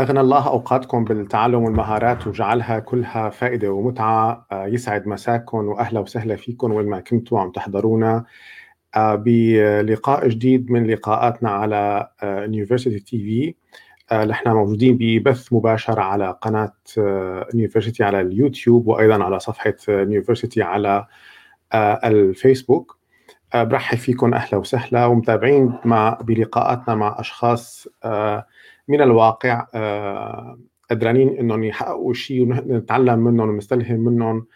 أغنى الله أوقاتكم بالتعلم والمهارات وجعلها كلها فائدة ومتعة. آه، يسعد مساكم وأهلا وسهلا فيكم وين ما كنتوا عم تحضرونا. آه، بلقاء جديد من لقاءاتنا على University TV نحن موجودين ببث مباشر على قناة University على اليوتيوب وأيضا على صفحة University على الفيسبوك. برحب فيكم أهلا وسهلا ومتابعين مع بلقاءاتنا مع أشخاص من الواقع آه، قدرانين إنهم يحققوا شيء ونتعلم منهم ونستلهم منهم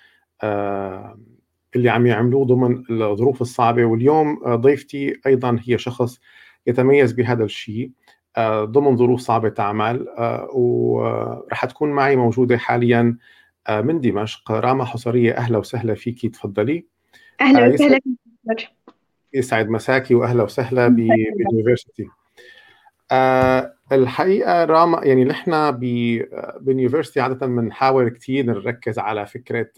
آه، اللي عم يعملوه ضمن الظروف الصعبة. واليوم آه، ضيفتي أيضا هي شخص يتميز بهذا الشيء ضمن ظروف صعبة تعمل ورح تكون معي موجودة حاليا من دمشق. راما حصرية أهلا وسهلا فيكي تفضلي. أهلا وسهلا يسعد مساكي واهلا وسهلا بال University آه الحقيقة راما يعني نحن بال University عادة بنحاول كثير نركز على فكرة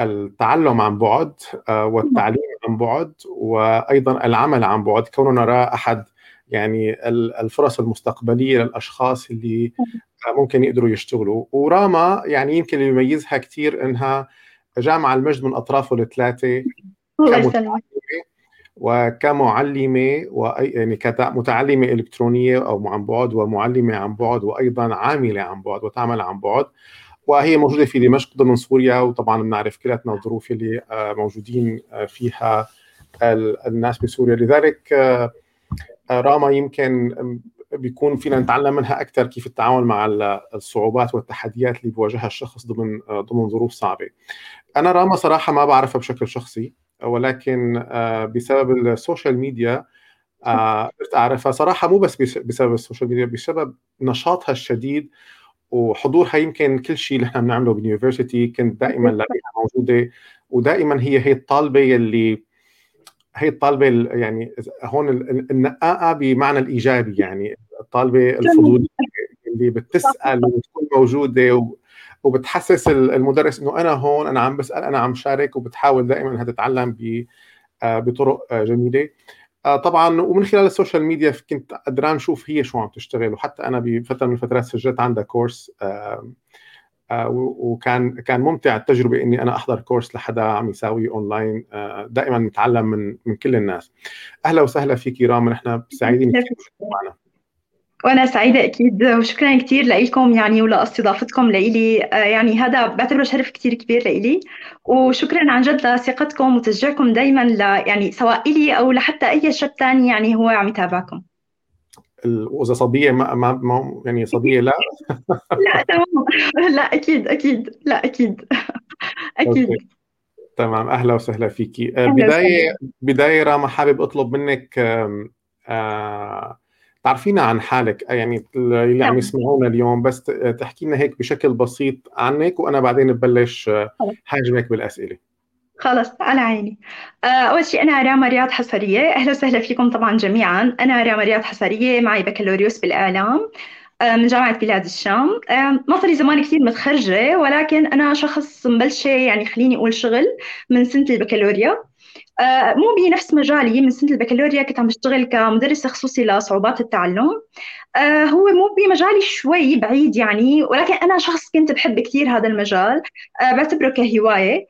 التعلم عن بعد آه والتعليم عن بعد وأيضا العمل عن بعد. كوننا نرى أحد يعني الفرص المستقبلية للأشخاص اللي ممكن يقدروا يشتغلوا. وراما يعني يمكن اللي يميزها كثير إنها جامعة المجد من أطرافه الثلاثة وكمعلمة وأي يعني كمتعلمه إلكترونية أو عن بعد ومعلمة عن بعد وأيضا عاملة عن بعد وتعمل عن بعد. وهي موجودة في دمشق ضمن سوريا وطبعا بنعرف كلاتنا الظروف اللي آه، موجودين آه، فيها الناس بسوريا. لذلك آه، راما يمكن بيكون فينا نتعلم منها أكثر كيف التعامل مع الصعوبات والتحديات اللي بيواجهها الشخص ضمن ضمن ظروف صعبة. أنا راما صراحة ما بعرفها بشكل شخصي. ولكن آه، بسبب ال social media آه، قدرت أعرفها. صراحة مو بس بسبب ال social media بسبب نشاطها الشديد وحضورها. يمكن كل شيء اللي إحنا بنعمله بال University كنت دائما لاقيها موجودة ودائما هي هي الطالبة اللي هي الطالبة يعني هون النقاقة بمعنى الإيجابي يعني. الطالبة الفضولية اللي بتسأل وبتكون موجودة وبتحسس المدرس إنه أنا هون أنا عم بسأل أنا عم شارك وبتحاول دائما انها تتعلم آه، بطرق آه، جميلة. آه، طبعا ومن خلال ال social media كنت قدرانة أشوف هي شو عم تشتغل وحتى أنا بفترة من الفترات سجلت عندها course وكان كان ممتع التجربة إني أنا أحضر course لحدا عم يساوي أونلاين دائما نتعلم من من كل الناس. أهلا وسهلا فيكي رام نحن سعيدين معنا؟ وأنا سعيدة أكيد وشكرا كثير لكم يعني ولأستضافتكم لإلي. آه، يعني هذا بعتبره شرف كثير كبير لإلي. وشكرا عن جد لثقتكم وتشجيعكم دائما ل يعني سواء إلي أو لحتى أي شاب ثاني يعني هو عم يتابعكم. وإذا صبية ما, ما يعني صبية لا. لا تمام. لا أكيد أكيد لا أكيد. أكيد. تمام. أهلا وسهلا فيكي. آه، بداية بداية راما حابب أطلب منك آه تعرفينا عن حالك يعني اللي عم نعم. يسمعونا اليوم بس تحكي لنا هيك بشكل بسيط عنك وأنا بعدين ببلش حاجمك بالأسئلة. خلص على عيني. آه، أول شيء أنا راما رياض حسرية. أهلا وسهلا فيكم طبعا جميعا. أنا راما رياض حسرية معي بكالوريوس بالإعلام آه، من جامعة بلاد الشام. آه، ما صار لي زمان كثير متخرجة ولكن أنا شخص مبلشة يعني خليني أقول شغل من سنة البكالوريا. مو بنفس مجالي من سنة البكالوريا كنت عم بشتغل كمدرسة خصوصي لصعوبات التعلم. آه، هو مو بمجالي شوي بعيد يعني ولكن أنا شخص كنت بحب كثير هذا المجال آه، بعتبره كهواية.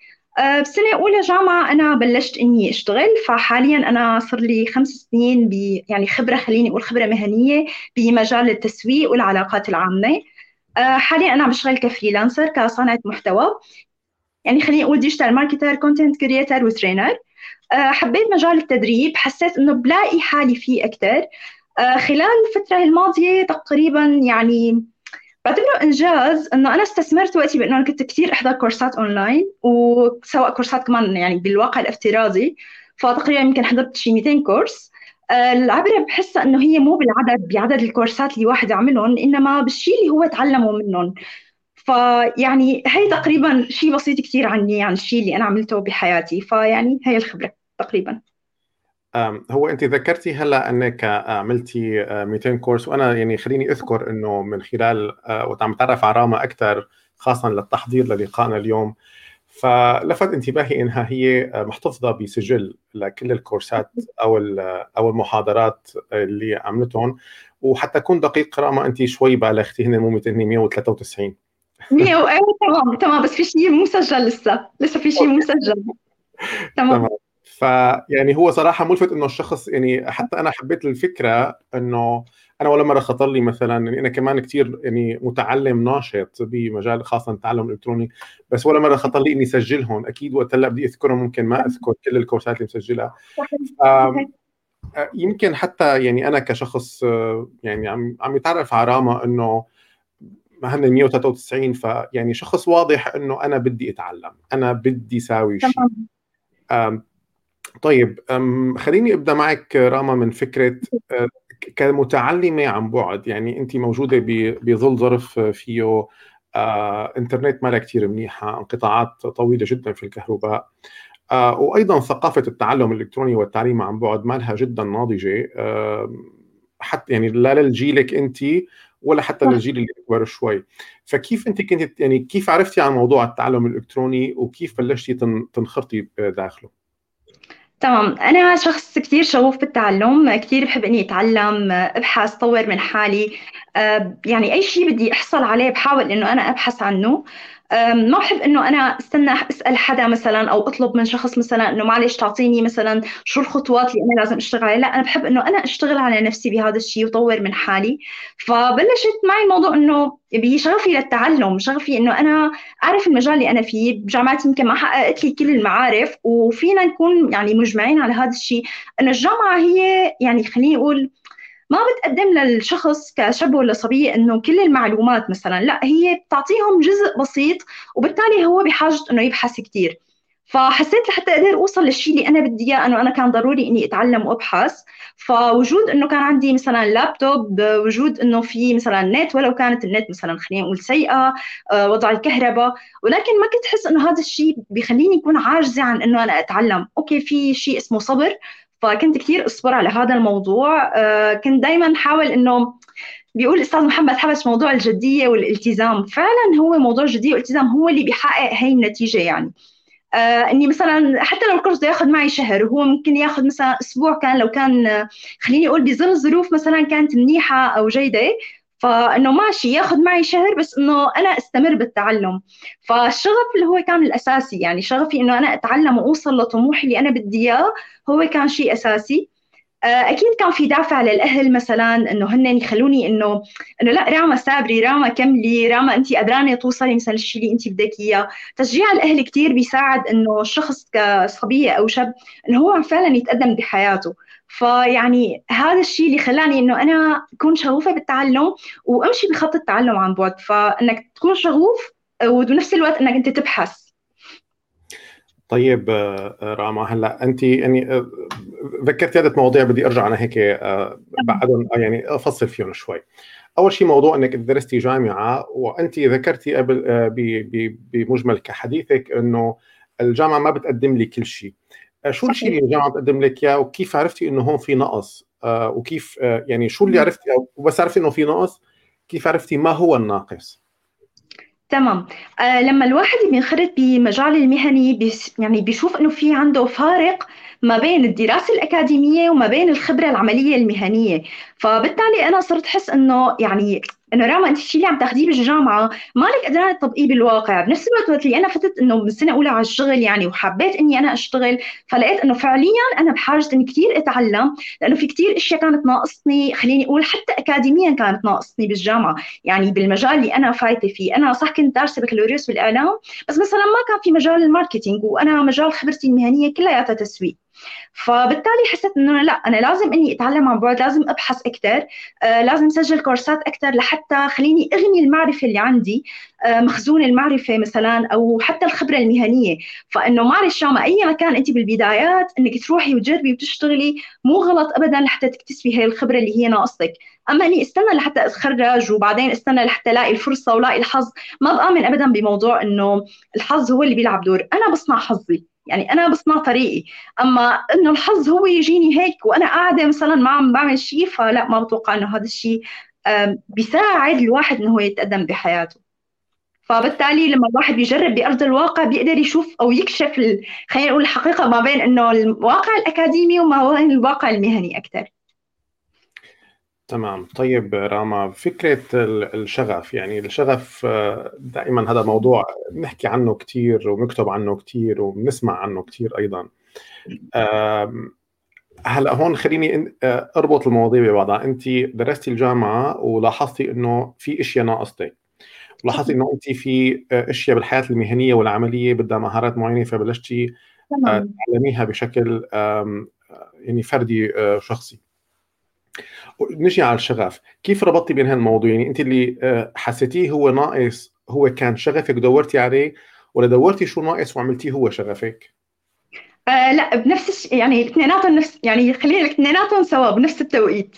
بسنة أولى جامعة أنا بلشت إني أشتغل فحاليا أنا صار لي خمس سنين ب يعني خبرة خليني أقول خبرة مهنية بمجال التسويق والعلاقات العامة. حاليا أنا عم بشتغل كفريلانسر كصانعة محتوى. يعني خليني أقول digital marketer content creator و trainer آه، حبيت مجال التدريب حسيت إنه بلاقي حالي فيه أكثر آه، خلال الفترة الماضية تقريبا يعني بعتبره إنجاز إنه أنا استثمرت وقتي بإنه أنا كنت كثير أحضر كورسات أونلاين وسواء كورسات كمان يعني بالواقع الافتراضي. فتقريبا يمكن حضرت شي 200 course. آه، العبرة بحسها إنه هي مو بالعدد بعدد الكورسات اللي واحد يعملهم إنما بالشيء اللي هو تعلمه منهم. فيعني هي تقريبا شيء بسيط كثير عني عن الشيء اللي أنا عملته بحياتي. فيعني هي الخبرة. تقريبا. هو أنت ذكرتي هلأ أنك عملتي 200 كورس وأنا يعني خليني أذكر إنه من خلال وقت عم اتعرف على راما أكثر خاصه للتحضير للقائنا اليوم. فلفت انتباهي إنها هي محتفظة بسجل لكل الكورسات أو أو المحاضرات اللي عملتهم. وحتى أكون دقيق راما أنت شوي بالغتي هن مو 200 193 100 أيوه تمام تمام بس في شيء مو مسجل لسه لسه في شيء مو مسجل. تمام. فيعني هو صراحة ملفت إنه الشخص يعني حتى أنا حبيت الفكرة إنه أنا ولا مرة خطر لي مثلا يعني أنا كمان كثير يعني متعلم ناشط بمجال خاصه التعلم الإلكتروني بس ولا مرة خطر لي إني اسجلهم أكيد وقت هلأ بدي اذكرهم ممكن ما أذكر كل الكورسات اللي مسجلها. يمكن حتى يعني أنا كشخص يعني عم عم يتعرف على راما إنه ما هن 193 فيعني شخص واضح إنه أنا بدي أتعلم أنا بدي ساوي شيء طيب خليني أبدأ معك راما من فكرة كمتعلمة عن بعد. يعني انت موجودة بظل ظرف فيه آه، إنترنت ما كثير منيحة انقطاعات طويلة جدا في الكهرباء آه، وأيضا ثقافة التعلم الإلكتروني والتعليم عن بعد ما لها جدا ناضجة آه، حتى يعني لا لجيلك انت ولا حتى للجيل اللي أكبر شوي. فكيف انت كنت يعني كيف عرفتي عن موضوع التعلم الإلكتروني وكيف بلشتي تنخرطي داخله؟ تمام. أنا شخص كثير شغوف بالتعلم كثير بحب إني أتعلم أبحث طور من حالي. آه، يعني أي شيء بدي أحصل عليه بحاول إنه أنا أبحث عنه. ما بحب إنه أنا استنى أسأل حدا مثلا أو أطلب من شخص مثلا إنه معلش تعطيني مثلا شو الخطوات اللي أنا لازم أشتغل عليها. لا أنا بحب إنه أنا أشتغل على نفسي بهذا الشيء وطور من حالي. فبلشت معي الموضوع إنه بشغفي للتعلم شغفي إنه أنا أعرف المجال اللي أنا فيه. بجامعتي يمكن ما حققت لي كل المعارف وفينا نكون يعني مجمعين على هذا الشيء. إنه الجامعة هي يعني خليني أقول ما بتقدم للشخص كشاب ولا صبية إنه كل المعلومات مثلا. لا هي بتعطيهم جزء بسيط وبالتالي هو بحاجة إنه يبحث كثير فحسيت لحتى أقدر أوصل للشيء اللي أنا بدي إياه إنه أنا كان ضروري إني أتعلم وأبحث. فوجود إنه كان عندي مثلا لابتوب وجود إنه في مثلا نت ولو كانت النت مثلا خلينا نقول سيئة آه، وضع الكهرباء. ولكن ما كنت أحس إنه هذا الشيء بخليني اكون عاجزة عن إنه أنا أتعلم. أوكي في شيء اسمه صبر. فكنت كثير أصبر على هذا الموضوع. آه، كنت دائما حاول إنه بيقول الاستاذ محمد حبس موضوع الجدية والالتزام. فعلا هو موضوع الجدية والالتزام هو اللي بيحقق هي النتيجة يعني. آه إني مثلا حتى لو الكورس بده ياخذ معي شهر وهو ممكن ياخذ مثلا أسبوع كان لو كان خليني أقول بظل ظروف مثلا كانت منيحة أو جيدة فإنه ماشي ياخذ معي شهر بس إنه أنا أستمر بالتعلم. فالشغف اللي هو كان الأساسي يعني شغفي إنه أنا أتعلم وأوصل لطموحي اللي أنا بدي إياه هو كان شيء أساسي. آه، أكيد كان في دافع للأهل مثلا إنه هن يخلوني إنه إنه لا راما سابري راما كملي راما انت قدرانة توصلي مثلا الشيء اللي انت بدك إياه. تشجيع الأهل كثير بيساعد إنه الشخص كصبية أو شاب إنه هو فعلا يتقدم بحياته. فيعني هذا الشيء اللي خلاني إنه أنا أكون شغوفة بالتعلم وأمشي بخط التعلم عن بعد فإنك تكون شغوف وبنفس الوقت إنك أنت تبحث طيب آه، راما هلأ أنت يعني آه، ذكرت عدة مواضيع بدي أرجع أنا هيك آه، بعدهم يعني أفصل فيهم شوي. أول شيء موضوع إنك درستي جامعة وأنت ذكرتي قبل بمجمل كحديثك إنه الجامعة ما بتقدم لي كل شيء. شو الشيء اللي الجامعة بتقدم لك إياه؟ وكيف عرفتي إنه هون في نقص؟ آه، وكيف آه، يعني شو اللي عرفتي؟ وبس عرفتي إنه في نقص كيف عرفتي ما هو الناقص؟ تمام. آه لما الواحد بينخرط بمجال المهني بيس يعني بيشوف إنه في عنده فارق ما بين الدراسة الأكاديمية وما بين الخبرة العملية المهنية. فبالتالي أنا صرت أحس إنه يعني إنه راما أنت الشيء اللي عم تاخذيه بالجامعة. مالك قدرانه تطبقيه بالواقع. بنفس الوقت وقت اللي أنا فتت إنه من سنة أولى على الشغل يعني وحبيت إني أنا أشتغل. فلقيت إنه فعليا أنا بحاجة إني كثير أتعلم لأنه في كثير أشياء كانت ناقصني. خليني أقول حتى اكاديميا كانت ناقصني بالجامعة. يعني بالمجال اللي أنا فايتة فيه. أنا صح كنت دارسة بكالوريوس بالإعلام بس مثلا ما كان في مجال الماركتينج وأنا مجال خبرتي المهنية كلياتها تسويق. فبالتالي حسيت إنه لا أنا لازم إني أتعلم عن بعد لازم أبحث أكثر آه لازم اسجل كورسات أكثر لحتى خليني أغني المعرفة اللي عندي آه مخزون المعرفة مثلا أو حتى الخبرة المهنية. فإنه معلش ما أي مكان انت بالبدايات إنك تروحي وتجربي وتشتغلي مو غلط ابدا لحتى تكتسبي هي الخبرة اللي هي ناقصتك. أما إني استنى لحتى أتخرج وبعدين استنى لحتى ألاقي الفرصة ولاقي الحظ ما بآمن ابدا بموضوع إنه الحظ هو اللي بيلعب دور. أنا بصنع حظي. يعني أنا بصنع طريقي. أما إنه الحظ هو يجيني هيك وأنا قاعدة مثلا ما عم بعمل شيء فلا ما بتوقع إنه هذا الشيء بيساعد الواحد إنه هو يتقدم بحياته. فبالتالي لما الواحد بيجرب بأرض الواقع بيقدر يشوف أو يكشف خلينا نقول الحقيقة ما بين إنه الواقع الأكاديمي وما بين الواقع المهني أكثر تمام. طيب راما فكرة الشغف يعني الشغف آه، دائما هذا موضوع بنحكي عنه كثير وبنكتب عنه كثير وبنسمع عنه كثير أيضا. هلا هون خليني آه، أربط المواضيع ببعضها. أنت درستي الجامعة ولاحظتي إنه في أشياء ناقصتك. لاحظتي إنه أنت في آه، أشياء بالحياة المهنية والعملية بدها مهارات معينة فبلشتي تعلميها بشكل يعني فردي شخصي. نجي على الشغف. كيف ربطتي بين هالموضوع؟ يعني أنت اللي آه، حسيتيه هو ناقص هو كان شغفك دورتي عليه ولا دورتي شو ناقص وعملتيه هو شغفك؟ آه لا بنفس الش... يعني الاثنيناتهم نفس يعني خلينا الاثنيناتهم سوا بنفس التوقيت.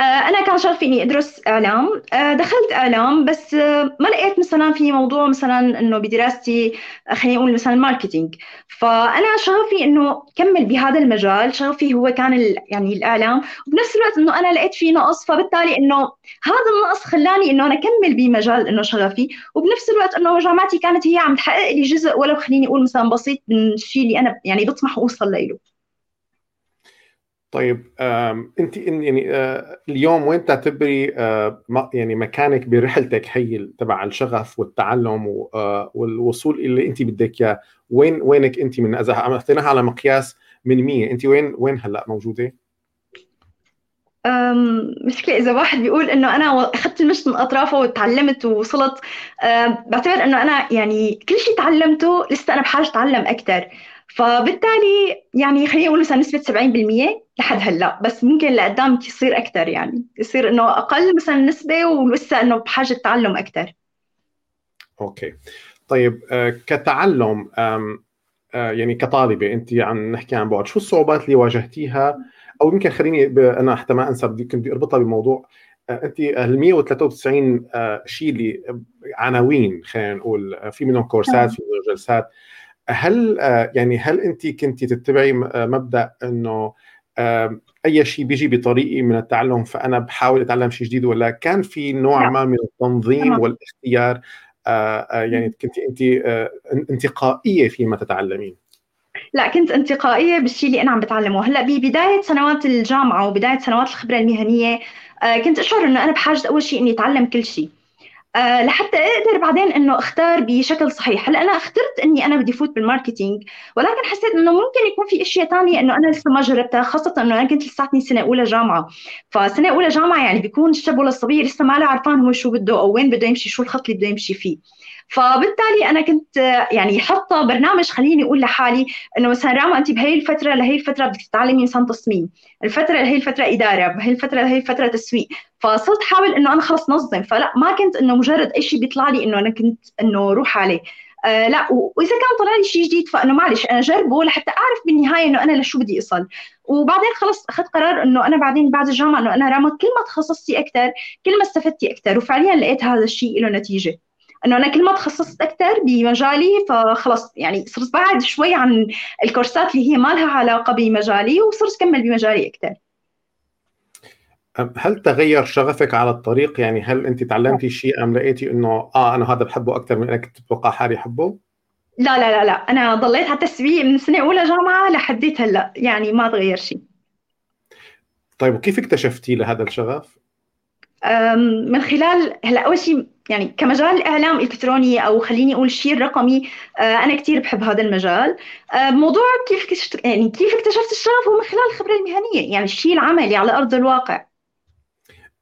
آه، أنا كان شغفي إني أدرس إعلام. آه، دخلت إعلام بس آه، ما لقيت مثلا في موضوع مثلا إنه بدراستي خلينا نقول مثلا ماركتينج. فأنا شغفي إنه كمل بهذا المجال. شغفي هو كان يعني الإعلام. وبنفس الوقت إنه أنا لقيت في نقص. فبالتالي إنه هذا النقص خلاني إنه أنا أكمل بمجال إنه شغفي. وبنفس الوقت إنه جامعتي كانت هي عم تحقق لي جزء ولو خليني أقول مثلا بسيط من الشيء اللي أنا يعني بطمح أوصل له طيب انت يعني آه، اليوم وين تعتبري آه، يعني مكانك برحلتك هي تبع الشغف والتعلم آه، والوصول اللي انت بدك إياه؟ وين وينك انت من اذا اخذناها على مقياس من 100 انت وين وين هلا موجودة؟ مشكلة إذا واحد بيقول إنه أنا أخذت المشط من أطرافه وتعلمت ووصلت بعتبر إنه أنا يعني كل شيء تعلمته لسه أنا بحاجة أتعلم أكثر فبالتالي يعني خلينا نقول مثلا نسبة 70% لحد هلأ بس ممكن لقدام يصير أكثر يعني. يصير إنه أقل مثلا نسبة ولسه إنه بحاجة تعلم أكثر أوكي. طيب آه، كتعلم آه، يعني كطالبة أنت عم نحكي عن بعد شو الصعوبات اللي واجهتيها؟ أو يمكن خليني أنا حتى ما أنسى بدي كنت أربطها بموضوع آه، أنت ال 193 شيء اللي عناوين خلينا نقول في منهم كورسات في منهم جلسات. هل آه، يعني هل انت كنت تتبعي آه، مبدأ انه أي شيء بيجي بطريقي من التعلم فأنا بحاول أتعلم شيء جديد ولا كان في نوع ما من التنظيم والاختيار آه، يعني كنت انت انتقائية فيما تتعلمين؟ لا كنت انتقائية بالشيء اللي أنا عم بتعلمه. هلأ ببدايه سنوات الجامعة وبداية سنوات الخبرة المهنية كنت أشعر إنه أنا بحاجة أول شيء إني أتعلم كل شيء. آه، لحتى أقدر بعدين إنه أختار بشكل صحيح. هلأ أنا اخترت إني أنا بدي فوت بال marketing ولكن حسيت إنه ممكن يكون في إشياء ثانية إنه أنا لسه ما جربتها خاصة إنه أنا كنت لساتني سنة أولى جامعة. فسنة أولى جامعة يعني بيكون الشاب ولا الصبية لسه ما له عرفان هو شو بده أو وين بده يمشي شو الخط اللي بده يمشي فيه. فبالتالي أنا كنت يعني حاطه برنامج خليني أقول لحالي إنه مثلا راما انت بهي الفترة لهي الفترة بدك تتعلمي مثلا تصميم. الفترة لهي الفترة إدارة بهي الفترة لهي الفترة تسويق. فصرت حاول إنه أنا خلص نظم. فلا ما كنت إنه مجرد إي شيء بيطلع لي إنه أنا كنت إنه روح عليه. آه لا وإذا كان طلع لي شيء جديد فإنه معلش أنا جربه لحتى أعرف بالنهاية إنه أنا لشو بدي أصل. وبعدين خلص أخذت قرار إنه أنا بعدين بعد الجامعة إنه أنا راما كل ما تخصصتي أكثر كل ما استفدتي أكثر وفعليا لقيت هذا الشيء له نتيجة. إنه أنا كل ما تخصصت أكثر بمجالي فخلص يعني صرت بعد شوي عن الكورسات اللي هي ما لها علاقة بمجالي وصرت كمل بمجالي أكثر هل تغير شغفك على الطريق؟ يعني هل أنت تعلمتي شيء أم لقيتي إنه آه أنا هذا بحبه أكثر من إنك تتوقع حالي أحبه؟ لا لا لا لا. أنا ضليت على التسويق من سنة أولى جامعة لحديت هلأ. يعني ما تغير شيء. طيب وكيف اكتشفتي لهذا الشغف؟ من خلال هلأ أول شيء يعني كمجال إعلام إلكتروني أو خليني أقول الشيء الرقمي آه، أنا كثير بحب هذا المجال. آه، موضوع كيف كشت يعني كيف اكتشفت الشغف هو من خلال الخبرة المهنية يعني الشيء العملي على أرض الواقع.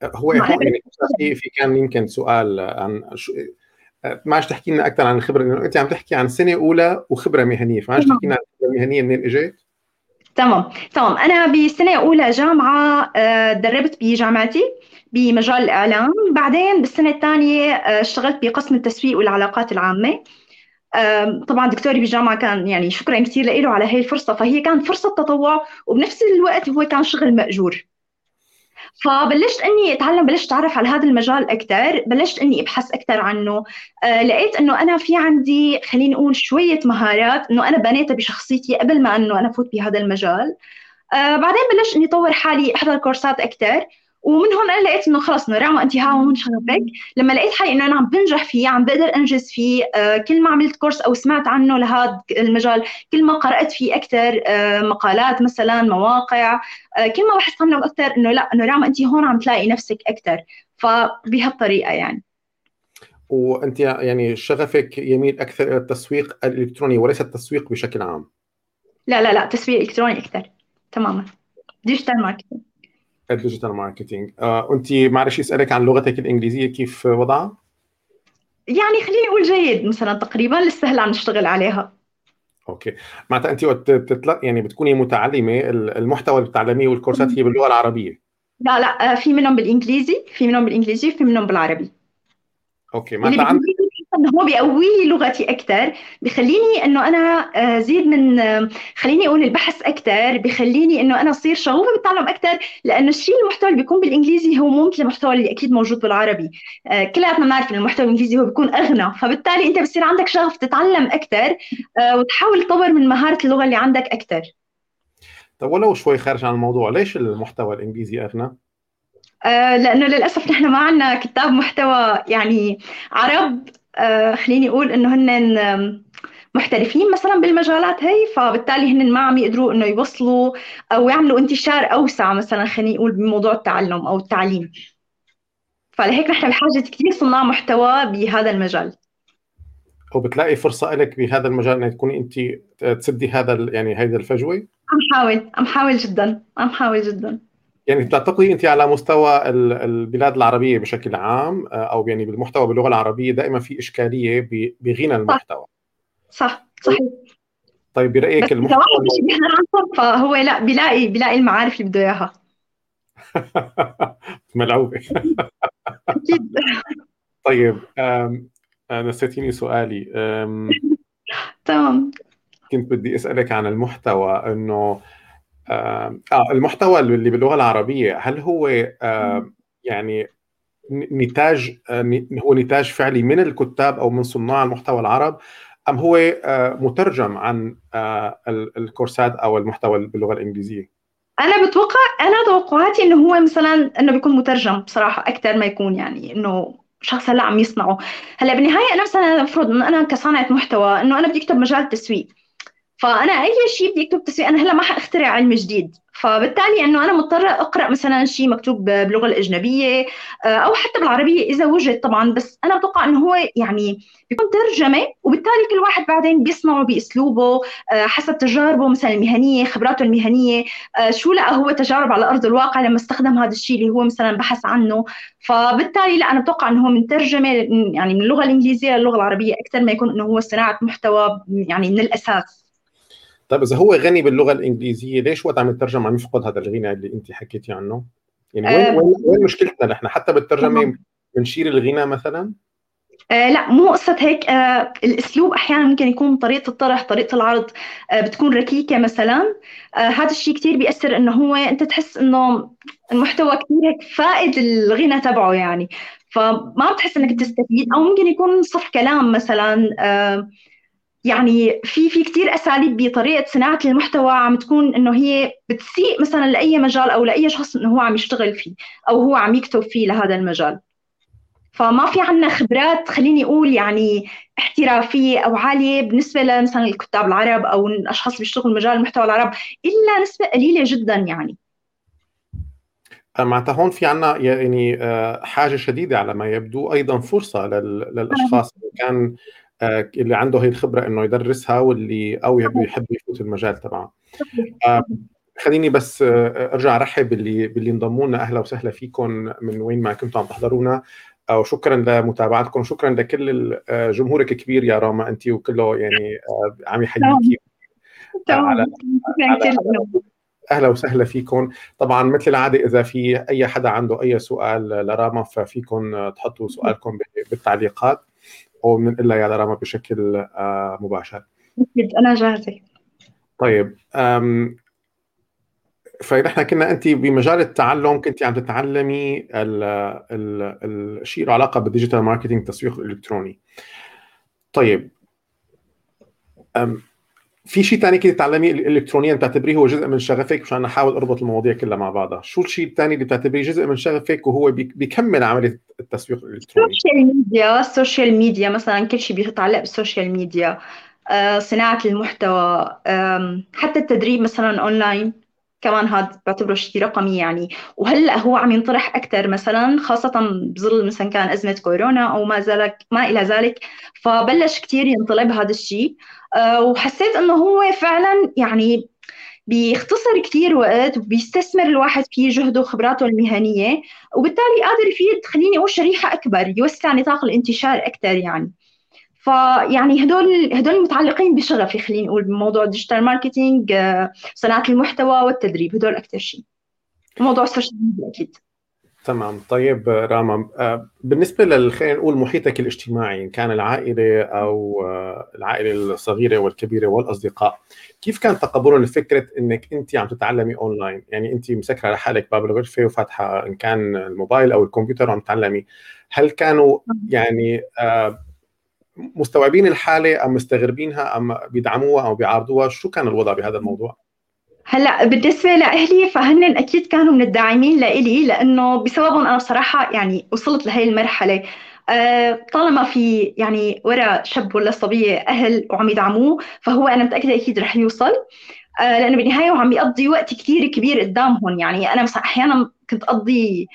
هو يعني في في كان يمكن سؤال عن شو معش تحكي لنا أكثر عن الخبرة لأنه أنت عم تحكي عن سنة أولى وخبرة مهنية فمعش تحكي لنا عن الخبره المهنيه منين إجت؟ تمام تمام. أنا بسنة أولى جامعة آه، دربت بجامعتي. بمجال الإعلام. بعدين بالسنة الثانية آه، اشتغلت بقسم التسويق والعلاقات العامة. طبعا دكتوري بالجامعة كان يعني شكرا كثير له على هي الفرصة. فهي كانت فرصة تطوع وبنفس الوقت هو كان شغل مأجور. فبلشت إني أتعلم بلشت أتعرف على هذا المجال أكثر بلشت إني أبحث أكثر عنه. آه لقيت إنه أنا في عندي خليني نقول شوية مهارات إنه أنا بنيتها بشخصيتي قبل ما إنه أنا أفوت بهذا المجال. آه بعدين بلشت إني أطور حالي أحضر كورسات أكثر ومن هون أنا لقيت إنه خلص إنه راما انت ها هون شغفك لما لقيت حالي إنه أنا عم بنجح فيه عم بقدر أنجز فيه آه كل ما عملت كورس أو سمعت عنه لهذا المجال كل ما قرأت فيه أكثر آه مقالات مثلا مواقع آه كل ما بحس عنه أكثر إنه لا إنه راما انت هون عم تلاقي نفسك أكثر فبهالطريقة يعني. وأنت يعني شغفك يميل أكثر إلى التسويق الإلكتروني وليس التسويق بشكل عام؟ لا لا لا تسويق إلكتروني أكثر تماما. ديجيتال ماركتينج الديجيتال marketing آه، انت معلش اسالك عن لغتك الإنجليزية كيف وضعها؟ يعني خليني أقول جيد مثلا تقريبا لسه هلا عم نشتغل عليها. Okay. معناتها انت وقت يعني بتكوني متعلمة المحتوى اللي بتتعلميه والكورسات هي باللغة العربية. لا لا آه، في منهم بالإنجليزي في منهم بالإنجليزي وفي منهم بالعربي. Okay معناتها عندك إنه هو بيقوي لي لغتي أكثر بخليني إنه أنا آه، زيد من آه، خليني أقول البحث أكثر بخليني إنه أنا أصير شغوفة بالتعلم أكثر لأنه الشيء المحتوى اللي بيكون بالإنجليزي هو مو مثل المحتوى اللي أكيد موجود بالعربي آه، كلياتنا بنعرف ان المحتوى الإنجليزي هو بيكون أغنى فبالتالي أنت بصير عندك شغف تتعلم أكثر وتحاول تطور من مهارة اللغة اللي عندك أكثر طب ولو شوي خارج عن الموضوع ليش المحتوى الإنجليزي أغنى؟ آه لأنه للأسف نحن ما عندنا كتاب محتوى يعني عرب. آه خليني أقول إنه هن محترفين مثلا بالمجالات هي فبالتالي هن ما عم يقدروا إنه يوصلوا أو يعملوا انتشار أوسع مثلا خليني أقول بموضوع التعلم أو التعليم. فلهيك نحن بحاجة كثير صناع محتوى بهذا المجال. وبتلاقي فرصة لك بهذا المجال إنك تكوني أنت تسدي هذا يعني هذه الفجوة؟ عم حاول عم حاول جدا عم حاول جدا. يعني بتعتقدي انت على مستوى البلاد العربية بشكل عام آه، أو يعني بالمحتوى باللغة العربية دائما في إشكالية بغنى المحتوى؟ صح صحيح. طيب برأيك المحتوى فهو لا بيلاقي بيلاقي المعارف اللي بده إياها. ملعوبة. أكيد. طيب نسيتيني سؤالي. تمام. كنت بدي أسألك عن المحتوى إنه آه, آه المحتوى اللي باللغة العربية هل هو آه يعني نتاج آه هو نتاج فعلي من الكتاب أو من صناع المحتوى العرب أم هو آه مترجم عن آه الكورسات أو المحتوى باللغة الإنجليزية؟ أنا بتوقع أنا توقعاتي إنه هو مثلا إنه بيكون مترجم بصراحة أكثر ما يكون يعني إنه شخص هلأ عم يصنعه. هلأ بالنهاية أنا مثلا أفرض إنه أنا كصانعة محتوى إنه أنا بدي أكتب مجال تسويق فأنا أي شيء بدي أكتب تسويق أنا هلأ ما حأخترع علم جديد. فبالتالي إنه أنا مضطرة أقرأ مثلا شيء مكتوب باللغة الأجنبية آه، أو حتى بالعربية إذا وجد طبعا. بس أنا بتوقع إنه هو يعني بيكون ترجمة وبالتالي كل واحد بعدين بيصنعه بأسلوبه آه، حسب تجاربه مثلا المهنية خبراته المهنية آه، شو لقى هو تجارب على أرض الواقع لما استخدم هذا الشيء اللي هو مثلا بحث عنه. فبالتالي لأ أنا بتوقع إنه هو من ترجمة يعني من اللغة الإنجليزية للغة العربية أكثر ما يكون إنه هو صناعة محتوى يعني من الأساس. طيب إذا هو غني باللغة الإنجليزية ليش وقت عم يترجم عم يفقد هذا الغنى اللي أنت حكيتي عنه؟ يعني وين وين, وين مشكلتنا نحن؟ حتى بالترجمة بنشيل الغنى مثلا؟ آه لا مو قصة هيك. آه الأسلوب أحيانا ممكن يكون طريقة الطرح طريقة العرض آه بتكون ركيكة مثلا. آه هذا الشيء كثير بيأثر إنه هو أنت تحس إنه المحتوى كثير هيك فائد الغنى تبعه يعني. فما بتحس إنك تستفيد أو ممكن يكون صف كلام مثلا آه يعني في في كثير أساليب بطريقة صناعة المحتوى عم تكون إنه هي بتسيء مثلا لأي مجال أو لأي شخص إنه هو عم يشتغل فيه أو هو عم يكتب فيه لهذا المجال. فما في عندنا خبرات خليني أقول يعني احترافية أو عالية بالنسبة لمثلا الكتاب العرب أو الأشخاص اللي بيشتغلوا مجال المحتوى العرب إلا نسبة قليلة جدا يعني. معناتها هون في عنا يعني آه، حاجة شديدة على ما يبدو أيضا فرصة للأشخاص. اللي كان آه، اللي عنده هي الخبرة إنه يدرسها واللي أو يحب يفوت المجال تبعه. آه، خليني بس آه، أرجع أرحب باللي باللي انضموا لنا أهلا وسهلا فيكم من وين ما كنتوا عم تحضرونا. وشكرا لمتابعتكم. وشكرا لكل جمهورك الكبير يا راما. انت وكله يعني عم يحييكي. على, أهلا وسهلا فيكم. طبعا مثل العادة إذا في أي حدا عنده أي سؤال لراما ففيكم تحطوا سؤالكم بالتعليقات. وبننقل لها يا راما بشكل آه، مباشر. أكيد أنا جاهزة. طيب فنحن كنا أنت بمجال التعلم كنت عم تتعلمي الشيء له علاقة بال digital marketing التسويق الالكتروني طيب في شيء ثاني كنت تتعلميه الكترونيا بتعتبريه هو جزء من شغفك مشان احاول أربط المواضيع كلها مع بعضها. شو الشيء الثاني اللي بتعتبريه جزء من شغفك وهو بيكمل عملية التسويق الإلكتروني؟ السوشيال ميديا السوشيال ميديا مثلا كل شيء بيتعلق بالسوشيال ميديا. آه، صناعة المحتوى. حتى التدريب مثلا اونلاين كمان هذا بعتبره شيء رقمي يعني. وهلأ هو عم ينطرح أكثر مثلا خاصة بظل مثلا كان أزمة كورونا أو ما إلى ذلك ما إلى ذلك فبلش كثير ينطلب هذا الشيء أه وحسيت إنه هو فعلا يعني بيختصر كثير وقت وبيستثمر الواحد فيه جهده وخبراته المهنية وبالتالي قادر يفيد خليني أقول شريحة أكبر يوسع نطاق الانتشار أكثر يعني. فيعني هدول هدول متعلقين بشغفي خليني أقول بموضوع ال digital marketing آه، صناعة المحتوى والتدريب هدول أكثر شيء. وموضوع السوشيال ميديا أكيد. تمام. طيب راما آه، بالنسبة خلينا نقول محيطك الاجتماعي إن كان العائلة أو آه، العائلة الصغيرة والكبيرة والأصدقاء كيف كان تقبلهم لفكرة إنك انت عم تتعلمي اونلاين يعني انت مسكره على حالك باب الغرفة وفاتحة إن كان الموبايل أو الكمبيوتر وعم تتعلمي. هل كانوا يعني مستوعبين الحالة أم مستغربينها أم بيدعموها أو بيعارضوها؟ شو كان الوضع بهذا الموضوع؟ هلا بالنسبة لأهلي فهن أكيد كانوا من الداعمين لإلي لأنه بسببهم أنا بصراحة يعني وصلت لهي المرحلة. أه طالما في يعني ورا شاب ولا صبية أهل وعم يدعموه فهو أنا متأكدة أكيد رح يوصل. أه لأنه بالنهاية هو عم يقضي وقت كثير كبير قدامهم. يعني أنا مثلا أحيانا كنت أقضي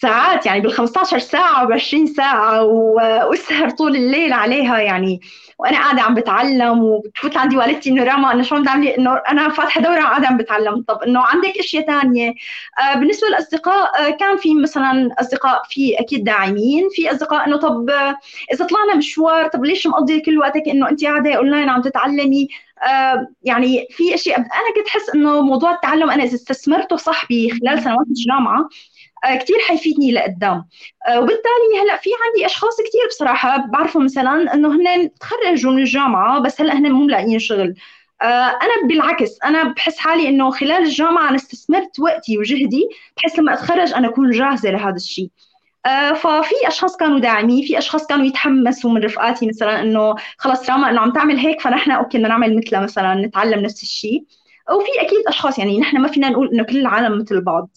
ساعات يعني بال 15 ساعة وب 20 ساعة وأسهر طول الليل عليها يعني. وأنا قاعدة عم بتعلم وبتفوت عندي والدتي إنه راما أنا شو عم تعملي إنه أنا فاتحة دورة وقاعدة عم بتعلم. طب إنه عندك إشياء ثانية آه بالنسبة للأصدقاء آه كان في مثلا أصدقاء في أكيد داعمين في أصدقاء إنه طب آه إذا طلعنا مشوار طب ليش مقضي كل وقتك إنه أنت قاعدة اونلاين عم تتعلمي؟ يعني في أشياء أنا كنت احس إنه موضوع التعلم أنا إذا استثمرته صح بخلال سنوات الجامعة كثير حيفيدني لقدام. آه، وبالتالي هلأ في عندي أشخاص كثير بصراحة بعرفهم مثلا إنه هن تخرجوا من الجامعة بس هلأ هن مو لاقيين شغل. آه، أنا بالعكس أنا بحس حالي إنه خلال الجامعة أنا استثمرت وقتي وجهدي بحيث لما أتخرج أنا أكون جاهزة لهذا الشيء. ففي أشخاص كانوا داعمين في أشخاص كانوا يتحمسوا من رفقاتي مثلا إنه خلص راما إنه عم تعمل هيك فنحن أوكي بدنا نعمل مثلها مثلا نتعلم نفس الشيء. وفي أكيد أشخاص يعني نحن ما فينا نقول إنه كل العالم مثل بعض.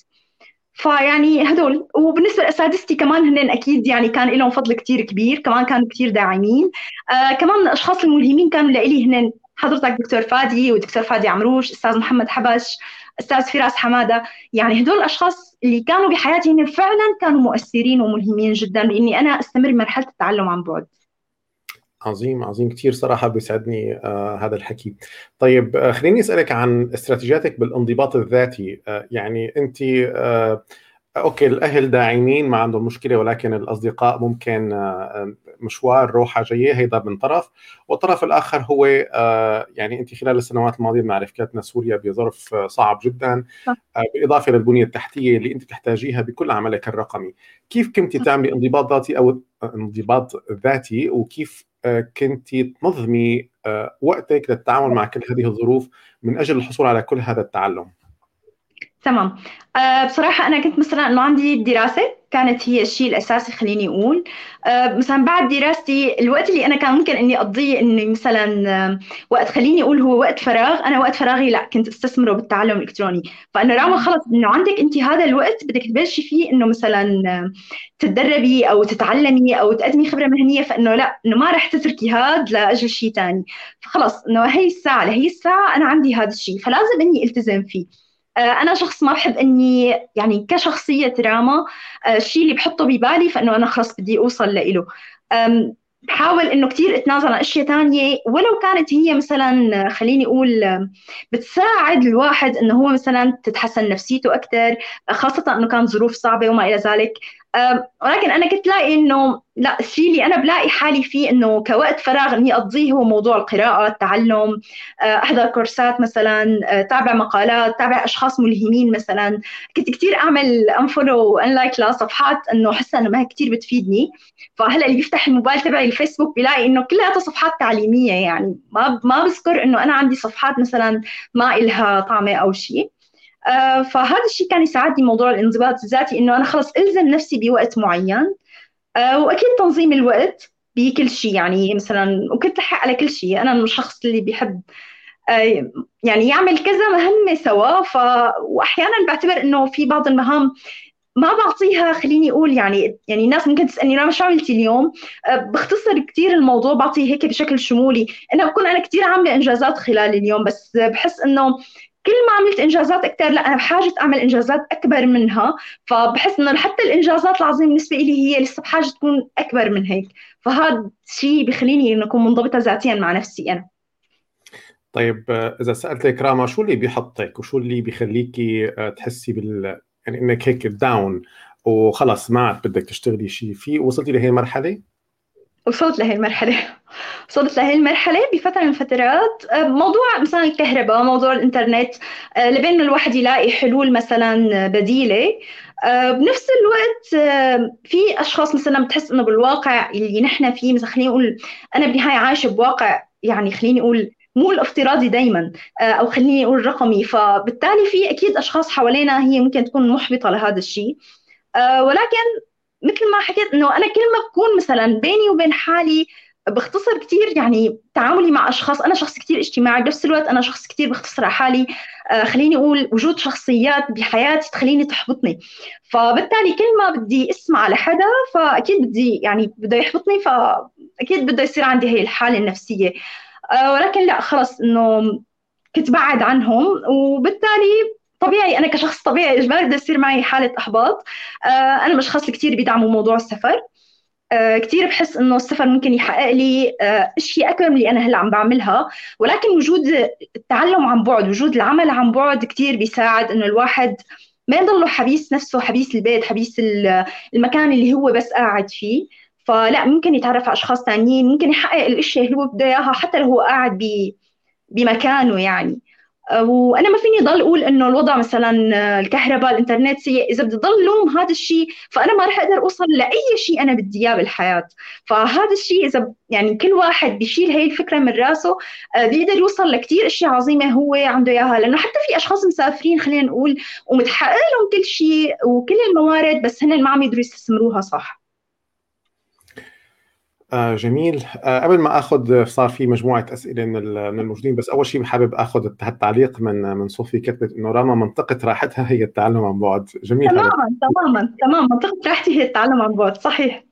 فيعني هدول وبالنسبة لاساتذتي كمان هن أكيد يعني كان لهم فضل كتير كبير كمان كانوا كتير داعمين. آه كمان من الأشخاص الملهمين كانوا لإلي هن حضرتك دكتور فادي ودكتور فادي عمروش أستاذ محمد حبش أستاذ فراس حمادة. يعني هدول الأشخاص اللي كانوا بحياتي هن فعلا كانوا مؤثرين وملهمين جدا باني أنا أستمر مرحلة التعلم عن بعد. عظيم عظيم كثير صراحة بيسعدني آه هذا الحكي. طيب آه خليني أسألك عن استراتيجياتك بالانضباط الذاتي. آه يعني أنت آه أوكي الأهل داعمين ما عندهم مشكلة ولكن الأصدقاء ممكن آه، مشوار روحة جاية هيدا من طرف. والطرف الآخر هو آه، يعني انت خلال السنوات الماضية بنعرف كانت سوريا بظرف صعب جدا. بالإضافة للبنية التحتية اللي انت بتحتاجيها بكل عملك الرقمي. كيف كنت تعملي انضباط ذاتي أو انضباط ذاتي؟ وكيف كنت تنظمي آه، وقتك للتعامل مع كل هذه الظروف من أجل الحصول على كل هذا التعلم؟ تمام. أه بصراحة أنا كنت مثلا إنه عندي دراسة كانت هي الشيء الأساسي خليني أقول. أه مثلا بعد دراستي الوقت اللي أنا كان ممكن إني أقضيه إني مثلا أه وقت خليني أقول هو وقت فراغ. أنا وقت فراغي لا كنت أستثمره بالتعلم الإلكتروني. فإنه راما خلص إنه عندك أنت هذا الوقت بدك تبلشي فيه إنه مثلا آه، تتدربي أو تتعلمي أو تقدمي خبرة مهنية. فإنه لا إنه ما رح تتركي هذا لأجل شيء ثاني فخلص إنه هي الساعة لهي الساعة أنا عندي هذا الشيء. فلازم إني ألتزم فيه. آه، أنا شخص ما بحب إني يعني كشخصية دراما آه، الشيء اللي بحطه ببالي فإنه أنا خلص بدي أوصل له بحاول إنه كثير أتنازل عن أشياء ثانية ولو كانت هي مثلا خليني أقول بتساعد الواحد إنه هو مثلا تتحسن نفسيته أكثر خاصة إنه كان ظروف صعبة وما إلى ذلك. ولكن أنا كنت لاقي إنه لا الشيء اللي أنا بلاقي حالي فيه إنه كوقت فراغ إني أقضيه هو موضوع القراءة التعلم آه، أحضر كورسات مثلا آه، تابع مقالات تابع أشخاص ملهمين مثلا. كنت كثير أعمل unfollow و unlike لصفحات إنه حاسه إنه ما كثير بتفيدني. فهلأ اللي بيفتح الموبايل تبعي الفيسبوك بيلاقي إنه كلها صفحات تعليمية يعني. ما ما بذكر إنه أنا عندي صفحات مثلا ما إلها طعمة أو شيء. فهذا الشيء كان يساعدني موضوع الانضباط الذاتي إنه أنا خلص ألزم نفسي بوقت معين. آه، وأكيد تنظيم الوقت بكل شيء يعني مثلا وكنت لحق على كل شيء. أنا من الشخص اللي بيحب يعني يعمل كذا مهمة سوا. ف واحيانا بعتبر إنه في بعض المهام ما بعطيها خليني أقول يعني يعني الناس ممكن تسألني أنا شو عملتي اليوم؟ بختصر كثير الموضوع بعطيه هيك بشكل شمولي. أنا بكون أنا كثير عاملة إنجازات خلال اليوم بس بحس إنه كل ما عملت إنجازات أكثر لا أنا بحاجة أعمل إنجازات أكبر منها. فبحس إنه حتى الإنجازات العظيمه بالنسبة لي هي لسه بحاجة تكون أكبر من هيك. فهذا الشيء بخليني إنه أكون منضبطة ذاتيا مع نفسي أنا. طيب إذا سألتك راما شو اللي بيحطك وشو اللي بيخليكي آه، تحسي بال يعني إنك هيك داون وخلص ما عاد بدك تشتغلي شيء فيه وصلتي لهي المرحلة؟ وصلت لهي المرحلة. وصلت لهي المرحلة بفترة من الفترات آه، موضوع مثلا الكهرباء موضوع الإنترنت آه، لبين الواحد يلاقي حلول مثلا بديلة. آه، بنفس الوقت في أشخاص مثلا بتحس إنه بالواقع اللي نحن فيه مثلا خليني أقول أنا بالنهاية عايشة بواقع يعني خليني أقول مو الافتراضي دايما أو خليني أقول رقمي. فبالتالي في أكيد أشخاص حوالينا هي ممكن تكون محبطة لهذا الشيء. ولكن مثل ما حكيت إنه أنا كل ما بكون مثلا بيني وبين حالي بختصر كثير يعني تعاملي مع أشخاص أنا شخص كثير اجتماعي بنفس الوقت أنا شخص كثير بختصر على حالي. آه خليني أقول وجود شخصيات بحياتي تخليني تحبطني. فبالتالي كل ما بدي أسمع لحدا فأكيد بدي يعني بده يحبطني فأكيد بده يصير عندي هي الحالة النفسية. آه ولكن لا خلص إنه كنت بعد عنهم وبالتالي طبيعي أنا كشخص طبيعي إجباري بده يصير معي حالة إحباط. آه، أنا من الأشخاص اللي كثير بيدعموا موضوع السفر. آه، كثير بحس إنه السفر ممكن يحقق لي آه، اشياء أكبر من اللي أنا هلأ عم بعملها. ولكن وجود التعلم عن بعد وجود العمل عن بعد كثير بيساعد إنه الواحد ما يضله حبيس نفسه حبيس البيت حبيس المكان اللي هو بس قاعد فيه. فلأ ممكن يتعرف على أشخاص ثانيين ممكن يحقق الاشياء اللي هو بده إياها حتى لو هو قاعد بمكانه يعني. وأنا ما فيني ضل أقول إنه الوضع مثلا الكهرباء الإنترنت سيء. إذا بدي ضل لوم هذا الشيء فأنا ما رح أقدر أوصل لأي شيء أنا بدي إياه بالحياة. فهذا الشيء إذا يعني كل واحد بيشيل هي الفكرة من راسه آه، بيقدر يوصل لكثير أشياء عظيمة هو عنده إياها. لأنه حتى في أشخاص مسافرين خلينا نقول ومتحقق لهم كل شيء وكل الموارد بس هن ما عم يقدروا يستثمروها صح. آه جميل. آه قبل ما آخذ صار في مجموعة أسئلة من من الموجودين بس أول شيء حابب آخذ التعليق من من صوفي كتبت إنه راما منطقة راحتها هي التعلم عن بعد. جميل تماما تماما تماما. منطقة راحتي هي التعلم عن بعد صحيح.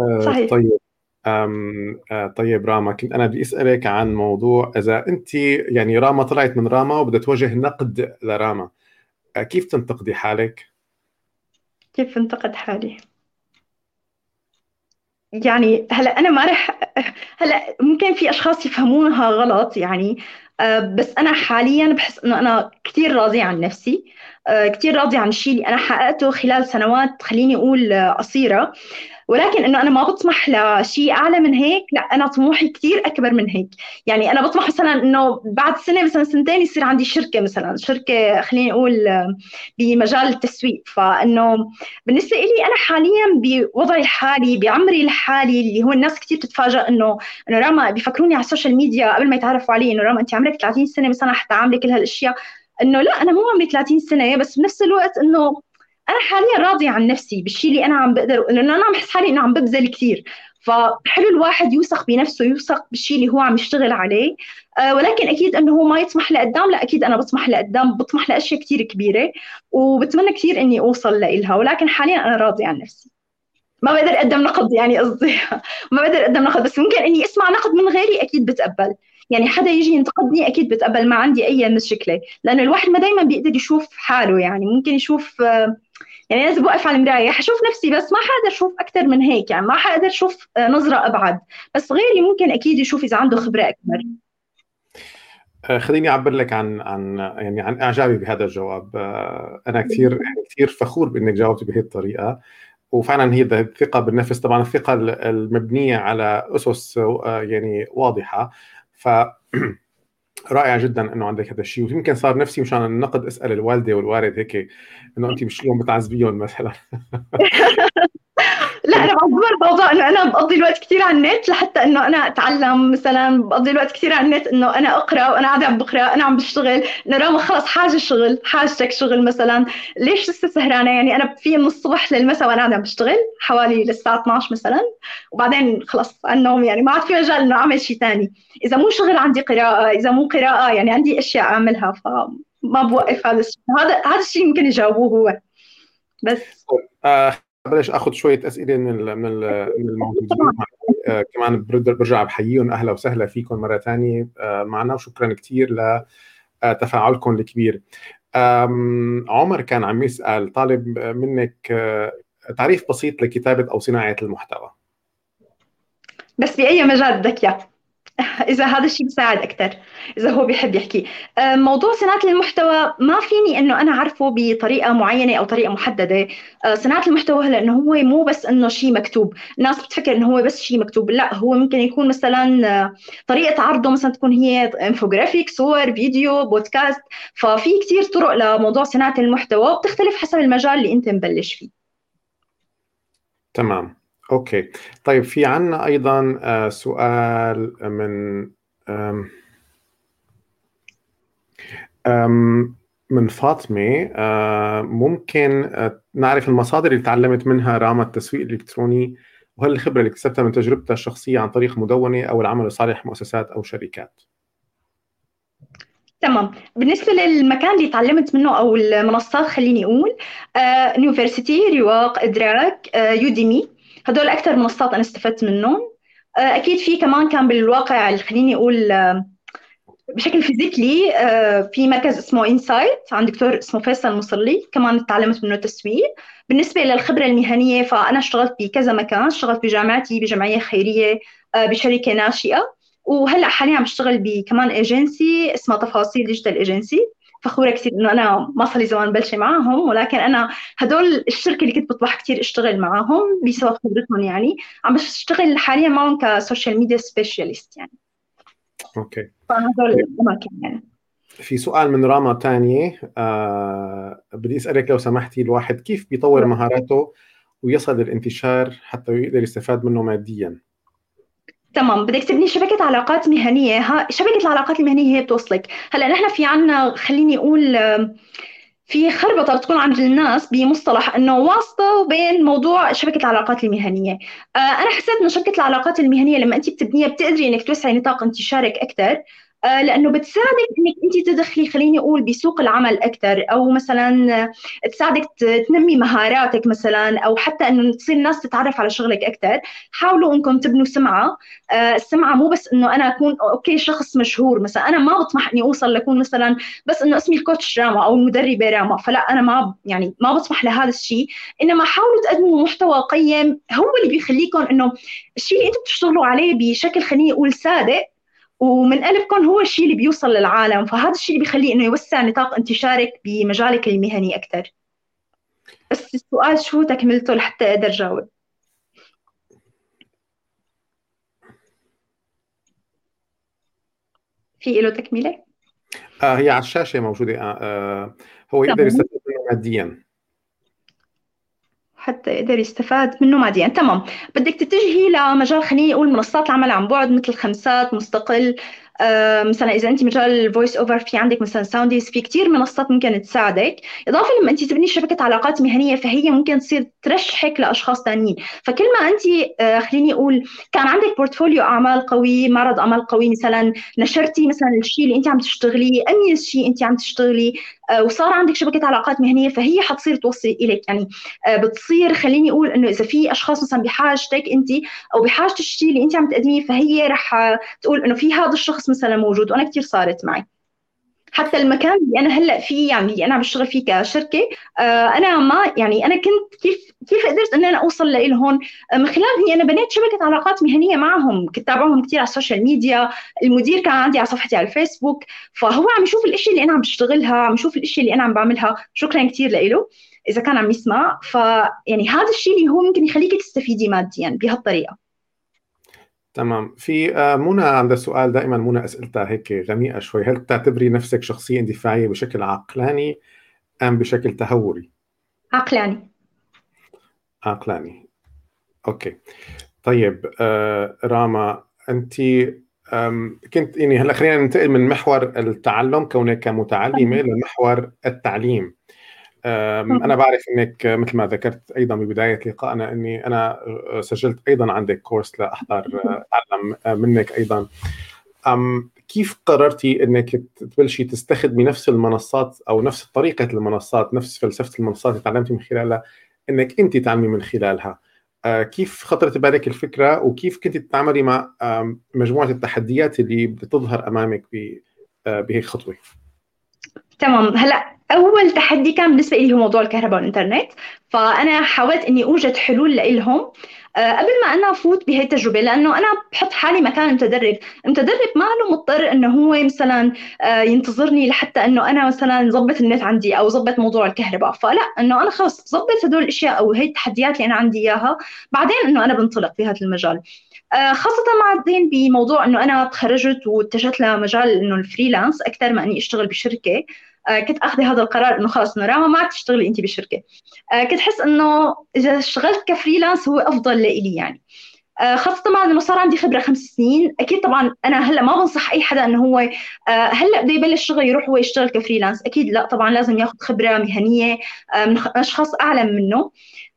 آه صحيح. طيب. آم آه طيب راما كنت أنا بدي أسألك عن موضوع إذا أنت يعني راما طلعت من راما وبدها توجه نقد لراما آه كيف تنتقدي حالك؟ كيف انتقد حالي؟ يعني هلا أنا ما رح هلا ممكن في أشخاص يفهمونها غلط يعني آه، بس أنا حاليا بحس إنه أنا كثير راضيه عن نفسي آه، كثير راضيه عن الشيء اللي أنا حققته خلال سنوات خليني أقول آه، قصيرة. ولكن إنه أنا ما بطمح لشيء أعلى من هيك لا أنا طموحي كثير أكبر من هيك. يعني أنا بطمح مثلا إنه بعد سنة مثلا سنتين يصير عندي شركة مثلا شركة خليني أقول بمجال التسويق. فإنه بالنسبة لي أنا حاليا بوضعي الحالي بعمري الحالي اللي هو الناس كثير بتتفاجئ إنه إنه راما بيفكروني على السوشيال ميديا قبل ما يتعرفوا علي إنه راما انت عمرك 30 سنة مثلا حتى عاملة كل هالأشياء. إنه لا أنا مو عمري 30 سنة بس بنفس الوقت إنه أنا حاليا راضية عن نفسي بالشيء اللي أنا عم بقدر لأنه أنا عم بحس حالي إنه عم ببذل كثير فحلو الواحد يوثق بنفسه يوثق بالشيء اللي هو عم يشتغل عليه. أه ولكن أكيد إنه هو ما يطمح لقدام لا أكيد أنا بطمح لقدام بطمح لأشياء كثير كبيرة وبتمنى كثير إني أوصل لإلها. ولكن حاليا أنا راضية عن نفسي. ما بقدر أقدم نقد يعني قصدي. ما بقدر أقدم نقد بس ممكن إني أسمع نقد من غيري أكيد بتقبل. يعني حدا يجي ينتقدني أكيد بتقبل ما عندي أي مشكلة. لأنه الواحد ما دائما بيقدر يشوف حاله يعني ممكن يشوف آه، يعني لازم اوقف على المرايه حشوف نفسي بس ما حقدر أشوف أكثر من هيك يعني ما حقدر أشوف آه، نظرة أبعد. بس غيري ممكن أكيد يشوف إذا عنده خبرة أكبر. آه، خليني أعبر لك عن عن يعني عن إعجابي بهذا الجواب. أنا كثير كثير فخور بإنك جاوبتي بهي الطريقة. وفعلا هي الثقة بالنفس طبعا الثقة المبنية على أسس يعني واضحة. ف رائع جدا إنه عندك هذا الشيء. ويمكن صار نفسي مشان النقد أسأل الوالدة والوالد هيك إنه انت اليوم بتعذبيهم مثلا؟ لا أنا بعتبر الموضوع إنه أنا بقضي الوقت كثير على النت لحتى إنه أنا أتعلم مثلا بقضي الوقت كثير على النت إنه أنا أقرأ وأنا قاعدة عم بقرأ أنا عم بشتغل إنه راما خلص حاجة شغل حاجتك شغل مثلا. ليش لسه سهرانة؟ يعني أنا في من الصبح للمساء وأنا قاعدة عم بشتغل حوالي للساعة 12 مثلا. وبعدين خلص النوم يعني ما عاد في مجال إنه أعمل شيء ثاني إذا مو شغل عندي قراءة إذا مو قراءة يعني عندي أشياء أعملها فما بوقف هذا الشيء هذا هذا الشيء ممكن يجاوبوه هو. بس. آه بلش آخذ شوية أسئلة من من من الموجودين. آه كمان برجع بحييهم. أهلا وسهلا فيكم مرة ثانية آه معنا وشكرا كثير لتفاعلكم الكبير. عمر كان عم يسأل طالب منك آه، تعريف بسيط لكتابة أو صناعة المحتوى. بس بأي مجال بدك إياه؟ إذا هذا الشيء بيساعد أكثر إذا هو بيحب يحكي. آه، موضوع صناعة المحتوى ما فيني إنه أنا أعرفه بطريقة معينة أو طريقة محددة. آه، صناعة المحتوى هلأ إنه هو مو بس إنه شيء مكتوب. الناس بتفكر إنه هو بس شيء مكتوب. لا هو ممكن يكون مثلا آه، طريقة عرضه مثلا تكون هي انفوجرافيك صور فيديو بودكاست ففي كثير طرق لموضوع صناعة المحتوى وبتختلف حسب المجال اللي أنت مبلش فيه. تمام. okay. طيب في عنا أيضا آه، سؤال من من فاطمة آه، ممكن آه، نعرف المصادر اللي تعلمت منها راما التسويق الإلكتروني وهل الخبرة اللي اكتسبتها من تجربتها الشخصية عن طريق مدونة أو العمل لصالح مؤسسات أو شركات؟ تمام. بالنسبة للمكان اللي تعلمت منه أو المنصات خليني أقول يونيفرسيتي رواق إدراك يوديمي هدول أكثر منصات أنا استفدت منهم. آه، أكيد في كمان كان بالواقع خليني أقول آه، بشكل physically آه، في مركز اسمه انسايت عند دكتور اسمه فيصل مصلي كمان تعلمت منه تسويق. بالنسبة للخبره المهنية فأنا اشتغلت بكذا مكان اشتغلت بجامعتي بجمعية خيرية بشركة ناشئة. وهلأ حاليا عم بشتغل بكمان ايجنسي اسمها تفاصيل ديجيتال ايجنسي فخورة كثير إنه أنا ما صار لي زمان مبلشه معهم ولكن أنا هدول الشركة اللي كنت بطمح كثير أشتغل معهم بسبب خبرتهم يعني. عم بشتغل حاليا معهم ك social media specialist يعني. أوكي. فهدول الأماكن يعني. في سؤال من راما ثانية آه بدي أسألك لو سمحتي الواحد كيف بيطور مهاراته ويصل للانتشار حتى يقدر يستفاد منه ماديا؟ تمام بدك تبني شبكة علاقات مهنية ها شبكة العلاقات المهنية هي بتوصلك. هلا نحن في عنا خليني أقول في خربطة بتكون عند الناس بمصطلح إنه واسطة بين موضوع شبكة العلاقات المهنية. آه، أنا حسيت إنه شبكة العلاقات المهنية لما انت بتبنيها بتقدري إنك توسعي نطاق إنتشارك أكثر آه، لأنه بتساعدك إنك أنت تدخلي خليني أقول بسوق العمل أكثر أو مثلا تساعدك تنمي مهاراتك مثلا أو حتى إنه تصير الناس تتعرف على شغلك أكثر حاولوا إنكم تبنوا سمعة. آه، السمعة مو بس إنه أنا أكون أوكي شخص مشهور مثلا أنا ما بطمح إني أوصل لكون مثلا بس إنه اسمي الكوتش راما أو المدربه راما فلا أنا ما يعني ما بطمح لهذا الشيء. إنما حاولوا تقدموا محتوى قيم هو اللي بيخليكم إنه الشيء اللي أنتم بتشتغلوا عليه بشكل خليني أقول صادق ومن قلبكم هو الشيء اللي بيوصل للعالم فهذا الشيء اللي بيخليه إنه يوسع نطاق انتشارك بمجالك المهني أكثر بس السؤال شو تكملته لحتى أقدر جاوب؟ في له تكملة؟ آه هي على الشاشة موجودة آه, آه هو يقدر يستفيد منه ماديا. حتى يقدر يستفاد منه ماديا. تمام. بدك تتجهي لمجال خليني أقول منصات العمل عن بعد مثل خمسات مستقل. آه، مثلا إذا أنت مجال ال voice over في عندك مثلا ساونديز في كثير منصات ممكن تساعدك. إضافة لما أنت تبني شبكة علاقات مهنية فهي ممكن تصير ترشحك لأشخاص ثانيين فكل ما أنت آه، خليني أقول كان عندك portfolio أعمال قوي معرض أعمال قوي مثلا نشرتي مثلا الشيء اللي أنت عم تشتغليه أميز شيء أنت عم تشتغلي وصار عندك شبكة علاقات مهنية فهي حتصير توصل إليك. يعني بتصير خليني أقول إنه إذا في أشخاص مثلا بحاجتك أنت أو بحاجة الشيء اللي أنت عم تقدميه فهي رح تقول إنه في هذا الشخص مثلا موجود وأنا كثير صارت معي. حتى المكان اللي أنا هلأ فيه يعني اللي أنا عم بشتغل فيه كشركة آه أنا ما يعني أنا كنت كيف كيف قدرت ان أنا أوصل لهم آه، من خلال اني أنا بنيت شبكة علاقات مهنية معهم كنت تابعهم كثير على السوشيال ميديا المدير كان عندي على صفحتي على الفيسبوك فهو عم يشوف الاشياء اللي أنا عم بشتغلها عم يشوف الاشياء اللي أنا عم بعملها. شكرا كثير له إذا كان عم يسمع. فيعني هذا الشيء اللي هو ممكن يخليك تستفيدي ماديا بهالطريقة. تمام. في آه، منى عندها سؤال دائما منى أسئلتها هيك غميقه شوي. هل تعتبري نفسك شخصية اندفاعية بشكل عقلاني أم بشكل تهوري؟ عقلاني. عقلاني. أوكي. طيب آه راما انت كنت يعني هلأ خلينا ننتقل من محور التعلم كونك كمتعلمه لمحور التعليم. أنا بعرف إنك مثل ما ذكرت أيضا ببداية لقائنا إني أنا سجلت أيضا عندك كورس لأحضر اتعلم منك أيضا. كيف قررتي إنك تبلشي تستخدمي نفس المنصات أو نفس طريقة المنصات نفس فلسفة المنصات اللي تعلمتي من خلالها إنك أنت تعلمي من خلالها؟ آه، كيف خطرت بالك الفكرة وكيف كنت تتعاملي مع مجموعة التحديات اللي بتظهر أمامك آه، بهيك خطوه تمام. هلأ أول تحدي كان بالنسبة لي هو موضوع الكهرباء والإنترنت. فأنا حاولت إني أوجد حلول لهم آه، قبل ما أنا أفوت بهي التجربة لأنه أنا بحط حالي مكان المتدرب، المتدرب ما له مضطر إنه هو مثلا آه، ينتظرني لحتى إنه أنا مثلا ظبط النت عندي أو ظبط موضوع الكهرباء، فلا إنه أنا خلص ظبط هدول الأشياء أو هي التحديات اللي أنا عندي إياها، بعدين إنه أنا بنطلق في هذا المجال. آه، خاصة بعدين بموضوع إنه أنا تخرجت واتجهت لمجال إنه ال freelance أكثر ما إني أشتغل بشركة. كنت أخذي هذا القرار إنه خلص إنه راما ما عاد تشتغلي انت بالشركة آه، كنت احس إنه إذا اشتغلت ك freelance هو أفضل لإلي يعني. آه، خاصة بعد إنه صار عندي خبرة خمس سنين، أكيد طبعا أنا هلأ ما بنصح أي حدا إنه هو هلأ بده يبلش شغل يروح هو يشتغل ك freelance، أكيد لا طبعا لازم ياخذ خبرة مهنية من أشخاص اعلم منه،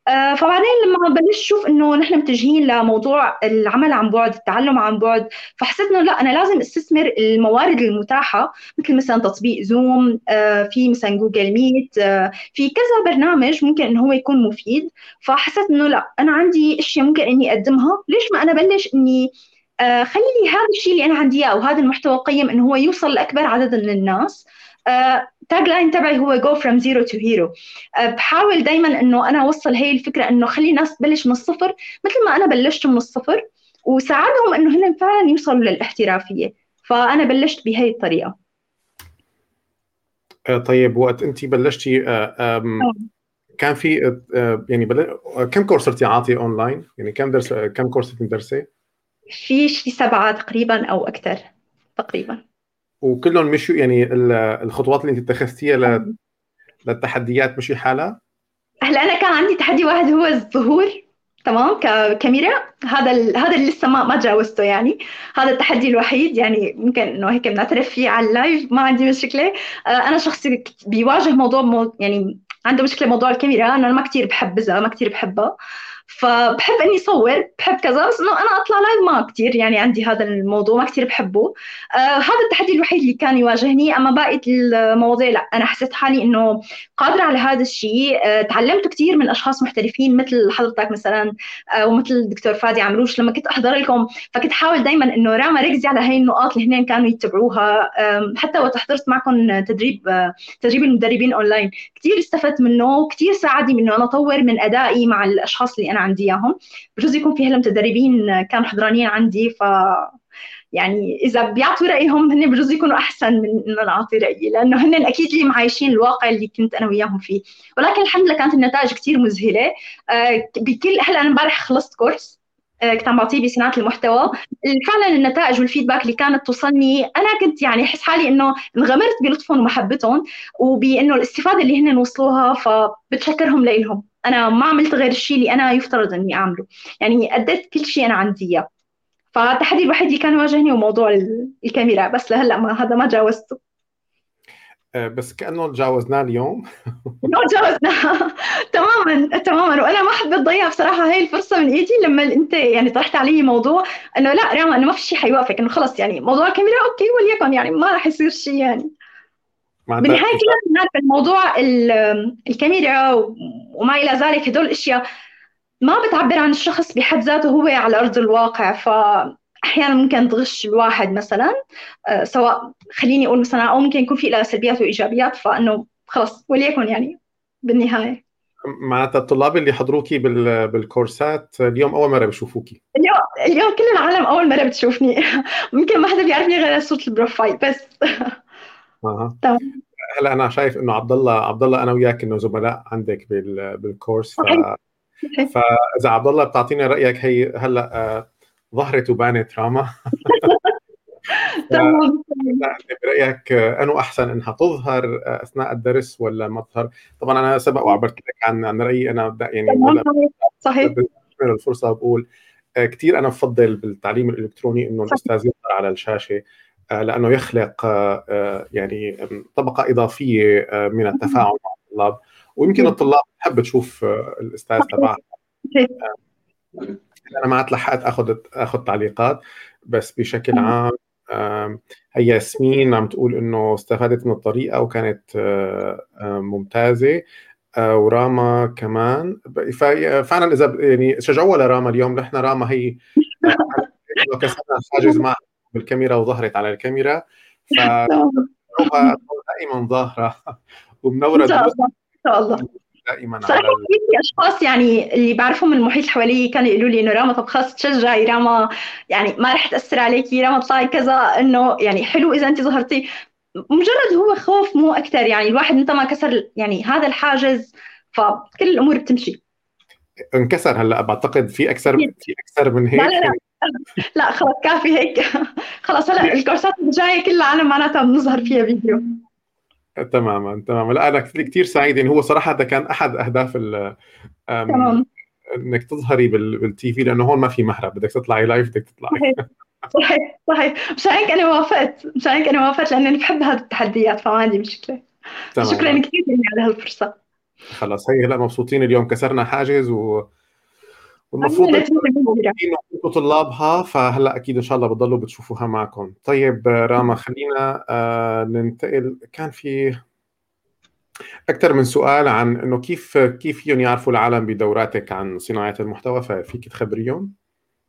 آه، فبعدين لما بلشت أشوف إنه نحن متجهين لموضوع العمل عن بعد التعلم عن بعد فحسيت إنه لا أنا لازم أستثمر الموارد المتاحة مثل مثلا تطبيق زوم آه، في مثلا جوجل ميت آه، في كذا برنامج ممكن إنه هو يكون مفيد. فحسيت إنه لا أنا عندي أشياء ممكن إني أقدمها. ليش ما أنا بلش إني خلي لي هذا الشيء اللي أنا عندي إياه أو هذا المحتوى القيم إنه هو يوصل لأكبر عدد من الناس. tagline تبعي هو go from zero to hero بحاول دائما إنه أنا أوصل هي الفكرة إنه خلي الناس تبلش من الصفر مثل ما أنا بلشت من الصفر وساعدهم إنه هن فعلا يوصلوا للاحترافية. فأنا بلشت بهي الطريقة. آه، طيب وقت انت بلشتي آه، كان في آه، يعني بل... كم course صرتي عاطي اونلاين؟ يعني كم درس كم course بتدرسي؟ في شي سبعة تقريبا أو أكثر تقريبا. وكلهم مشوا يعني الخطوات اللي انت اتخذتيها للتحديات مشي حالها؟ هلا أنا كان عندي تحدي واحد هو الظهور تمام ككاميرا هذا هذا اللي لسه ما ما تجاوزته يعني. هذا التحدي الوحيد يعني ممكن إنه هيك بنعترف فيه على اللايف ما عندي مشكلة. آه، أنا شخصي بيواجه موضوع مو يعني عنده مشكلة موضوع الكاميرا أنا ما كثير بحبذها ما كثير بحبها. فبحب إني أصور بحب كذا بس إنه أنا أطلع live ما كثير يعني عندي هذا الموضوع ما كثير بحبه. آه هذا التحدي الوحيد اللي كان يواجهني أما باقي المواضيع لا. أنا حسيت حالي إنه قادرة على هذا الشيء. آه تعلمت كثير من أشخاص محترفين مثل حضرتك مثلا آه ومثل الدكتور فادي عمروش. لما كنت أحضر لكم فكنت حاول دائما إنه راما ركزي على هاي النقاط اللي هن كانوا يتبعوها. حتى وقت حضرت معكم تدريب آه تدريب المدربين أونلاين كثير استفدت منه وكثير ساعدني إنه أنا أطور من أدائي مع الأشخاص اللي أنا عندي إياهم. بجوز يكون في هالمتدربين كانوا حضرانيين عندي ف يعني إذا بيعطوا رأيهم هن بجوز يكونوا أحسن من إنه نعطي رأيي لأنه هن أكيد اللي معايشين الواقع اللي كنت أنا وياهم فيه. ولكن الحمد لله كانت النتائج كثير مذهلة. آه، بكل هلأ أنا امبارح خلصت كورس آه، كنت عم بعطيه بصناعة المحتوى. فعلا النتائج والفيدباك اللي كانت توصلني أنا كنت يعني أحس حالي إنه انغمرت بلطفهم ومحبتهم وبإنه الاستفادة اللي هن وصلوها فبتشكرهم لهم أنا ما عملت غير الشيء اللي أنا يفترض إني أعمله. يعني أديت كل شيء أنا عندي إياه. فالتحدي الوحيد اللي كان يواجهني هو موضوع الكاميرا. بس لهلأ ما هذا ما جاوزته. آه، بس كأنه تجاوزناه اليوم. انه تجاوزناه تماما تماما. وأنا ما حبيت ضيع بصراحة هاي الفرصة من إيدي لما أنت يعني طرحت علي موضوع إنه لا راما إنه ما في شيء حيوقفك إنه خلص يعني موضوع الكاميرا أوكي وليكن يعني ما راح يصير شيء يعني. بالنهاية كلنا هناك الموضوع الكاميرا وما إلى ذلك هدول الأشياء ما بتعبر عن الشخص بحد ذاته هو على أرض الواقع. ف أحيانا ممكن تغش الواحد مثلا آه، سواء خليني أقول مثلا أو ممكن يكون في لها سلبيات وإيجابيات. فإنه خلص وليكن يعني بالنهاية. معناتها الطلاب اللي حضروكي بالكورسات اليوم أول مرة بشوفوكي اليوم اليوم كل العالم أول مرة بتشوفني. ممكن ما حدا بيعرفني غير صوره البروفايل بس. أها. تمام هلا أنا شايف إنه عبد الله عبد الله أنا وياك إنه زملاء عندك بالكورس ف... فاذا عبد الله بتعطينا رأيك هي هلا آه، ظهرت وبانت راما تمام برأيك آه، انه أحسن إنها تظهر آه، أثناء الدرس ولا ما تظهر؟ طبعا أنا سبق وعبرت لك عن عن رأيي أنا يعني صحيح. الفرصة بقول كثير أنا بفضل بالتعليم الإلكتروني إنه الأستاذ يظهر على الشاشة. لأنه يخلق يعني طبقة إضافية من التفاعل مع الطلاب. ويمكن الطلاب تحب تشوف الأستاذ تبعها. أنا ما لحقت أخذ أخذ تعليقات بس بشكل عام هي ياسمين عم تقول إنه استفادت من الطريقة وكانت ممتازة. وراما كمان. فعلا إذا يعني شجعوها لراما اليوم. نحن راما هي كسرنا حاجز معها. بالكاميرا وظهرت على الكاميرا ف دائما ظاهرة. ومنوره إن شاء الله إن شاء الله. دائما على في أشخاص يعني اللي بعرفهم من المحيط حوالي كانوا يقولوا لي إنه راما طب خلص تشجعي راما يعني ما رح تأثر عليكي راما تطلعي كذا إنه يعني حلو إذا انت ظهرتي. مجرد هو خوف مو أكثر يعني الواحد متى ما كسر يعني هذا الحاجز فكل الأمور بتمشي. انكسر هلأ بعتقد في أكثر في أكثر من هيك. لا لا, لا. لا خلص كافي هيك. خلص هلا الكورسات الجاية كل العالم معناتها بنظهر فيها فيديو. تماما تماما. لا أنا كثير سعيد. يعني هو صراحة هذا كان أحد أهداف تمام. إنك تظهري بالتي في لأنه هون ما في مهرب. بدك تطلعي live بدك تطلعي. صحيح صحيح مشان هيك أنا وافقت مشان هيك أنا وافقت لأني بحب هذه التحديات فما عندي مشكلة. تمام. شكرا كثير على هالفرصة. خلص هي هلا مبسوطين اليوم. كسرنا حاجز و والمفروض أنتم طلابها فهلا أكيد إن شاء الله بتضلوا بتشوفوها معكم. طيب راما خلينا آه ننتقل. كان في أكثر من سؤال عن إنه كيف كيف فيهم يعرفوا العالم بدوراتك عن صناعة المحتوى ففيك تخبريهم؟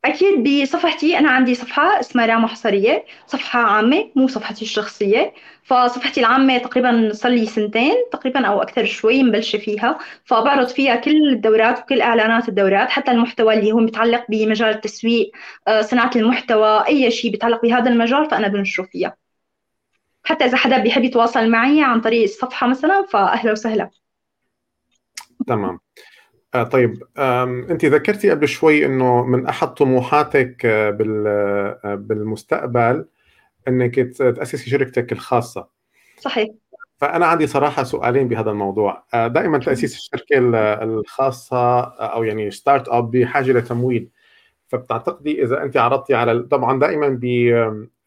أكيد بصفحتي أنا عندي صفحة اسمها راما حصرية صفحة عامة مو صفحتي الشخصية. فصفحتي العامة تقريبا صار لي سنتين تقريبا أو أكثر شوي مبلشة فيها. فبعرض فيها كل الدورات وكل إعلانات الدورات حتى المحتوى اللي هو متعلق بمجال التسويق آه، صناعة المحتوى أي شيء بيتعلق بهذا المجال فأنا بنشره فيها. حتى إذا حدا بيحب يتواصل معي عن طريق الصفحة مثلا فأهلا وسهلا. تمام. آه طيب انت ذكرتي قبل شوي انه من احد طموحاتك آه، آه، بالمستقبل انك تأسسي شركتك الخاصة. صحيح. فأنا عندي صراحة سؤالين بهذا الموضوع. آه، دائما تأسيس الشركة الخاصة أو يعني startup بحاجة لتمويل. فبتعتقدي إذا أنت عرضتي على طبعا دائما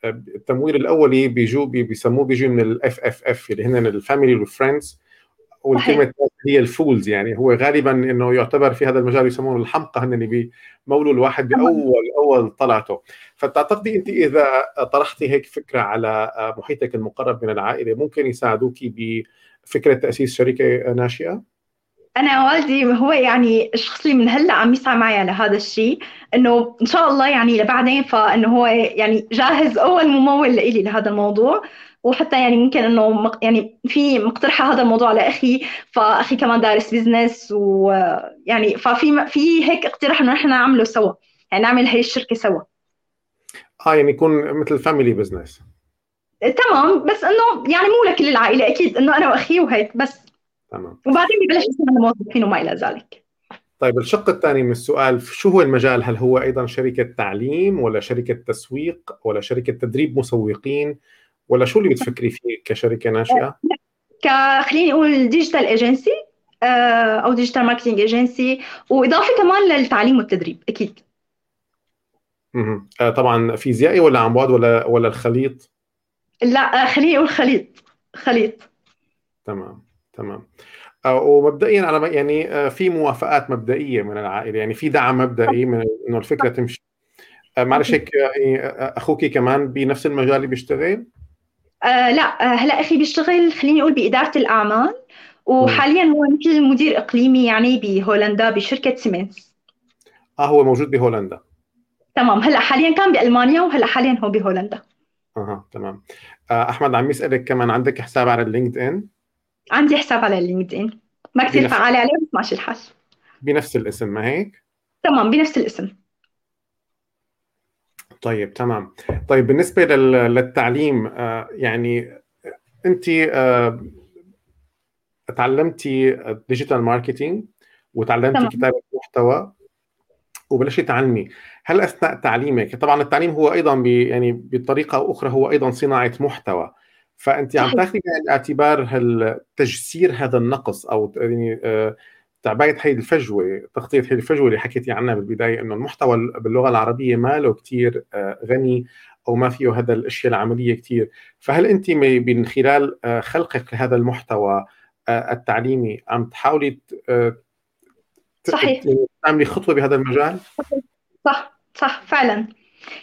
التمويل الأولي بيجوا بيسموه بيجي من ال FFF اللي هن ال family وال friends والكلمة هي ال fools يعني. هو غالبا إنه يعتبر في هذا المجال يسمونه الحمقى هن اللي بيمولوا الواحد بأول أول طلعته. فتعتقدي أنت إذا طرحتي هيك فكرة على محيطك المقرب من العائلة ممكن يساعدوك بفكرة تأسيس شركة ناشئة؟ أنا والدي هو يعني الشخص اللي من هلأ عم يسعى معي على هذا الشيء إنه إن شاء الله يعني لبعدين فإنه هو يعني جاهز أول ممول لإلي لهذا الموضوع. وحتى يعني ممكن إنه يعني في مقترحه هذا الموضوع لأخي فأخي كمان دارس business ويعني ففي في هيك اقتراح إنه نحن نعمله سوا يعني نعمل هي الشركة سوا. آه يعني يكون مثل family business تمام بس إنه يعني مو لكل العائله أكيد إنه أنا وأخي وهيك بس. تمام. وبعدين ببلش يصير موظفين وما إلى ذلك. طيب الشق الثاني من السؤال شو هو المجال؟ هل هو أيضا شركة تعليم ولا شركة تسويق ولا شركة تدريب مسوقين؟ ولا شو اللي بتفكري فيه كشركة ناشئة؟ خليني أقول digital agency أو digital marketing agency وإضافة كمان للتعليم والتدريب أكيد. أها طبعا فيزيائي ولا عن بعد ولا ولا الخليط؟ لا خليني أقول خليط. خليط. تمام تمام. آه، ومبدئيا على يعني آه، في موافقات مبدئية من العائلة يعني في دعم مبدئي من إنه الفكرة تمشي. آه، معلش هيك أخوك كمان بنفس المجال اللي بيشتغل؟ آه لا آه هلا أخي بيشتغل خليني أقول بإدارة الأعمال وحاليا هو مثل مدير إقليمي يعني بهولندا بشركة سيمنز. آه هو موجود بهولندا. تمام. هلا حاليا كان بألمانيا وهلا حاليا هو بهولندا. أها تمام. آه أحمد عم يسألك كمان عندك حساب على ال LinkedIn عندي حساب على ال LinkedIn ما كثير فعالة عليه بس ماشي الحال. بنفس الاسم ما هيك؟ تمام بنفس الاسم. طيب تمام. طيب بالنسبة للتعليم آه، يعني أنت تعلمتي digital marketing وتعلمتي كتابة محتوى وبلشتي تعلمي هل أثناء تعليمك طبعا التعليم هو أيضا يعني بطريقة أخرى هو أيضا صناعة محتوى فأنت عم تاخذي بعين الاعتبار هل تجسير هذا النقص أو يعني آه، تعبئه هي الفجوة تغطية هي الفجوة اللي حكيتي عنها بالبداية إنه المحتوى باللغة العربية ما له كثير آه، غني أو ما فيه هذا الأشياء العملية كثير فهل أنت من خلال آه، خلقك لهذا المحتوى آه، التعليمي عم تحاولي صحيح. تعملي خطوة بهذا المجال؟ صح صح فعلا.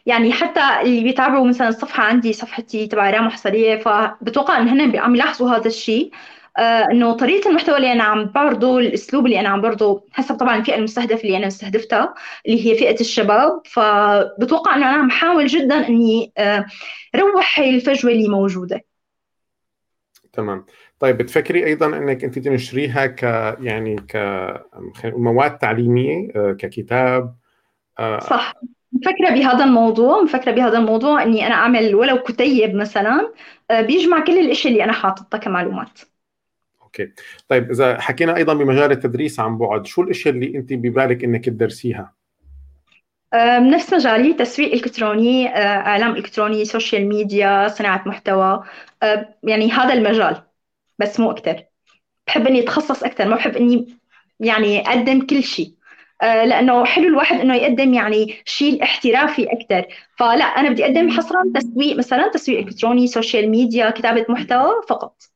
يعني حتى اللي بيتابعوا مثلا الصفحة عندي صفحتي تبع رام حصريه فبتوقع إن هن عم يلاحظوا هذا الشيء. آه إنه طريقة المحتوى اللي أنا عم بعرضه الأسلوب اللي أنا عم بعرضه حسب طبعا الفئة المستهدفة اللي أنا مستهدفتها اللي هي فئة الشباب. فبتوقع إنه أنا عم بحاول جدا إني آه روح هي الفجوة اللي موجودة. تمام. طيب بتفكري أيضا إنك أنت تنشريها ك يعني كمواد تعليمية آه، ككتاب آه، صح. مفكرة بهذا الموضوع مفكرة بهذا الموضوع إني أنا أعمل ولو كتيب مثلا آه، بيجمع كل الإشياء اللي أنا حاططها كمعلومات. أوكي. طيب إذا حكينا أيضا بمجال التدريس عن بعد شو الأشياء اللي أنت ببالك إنك تدرسيها؟ نفس مجالي تسويق إلكتروني إعلام إلكتروني social media صناعة محتوى. يعني هذا المجال بس مو أكثر بحب إني أتخصص أكثر ما بحب إني يعني أقدم كل شيء. آه، لأنه حلو الواحد إنه يقدم يعني شيء احترافي أكثر فلا أنا بدي أقدم حصرا تسويق مثلا تسويق إلكتروني social media كتابة محتوى فقط.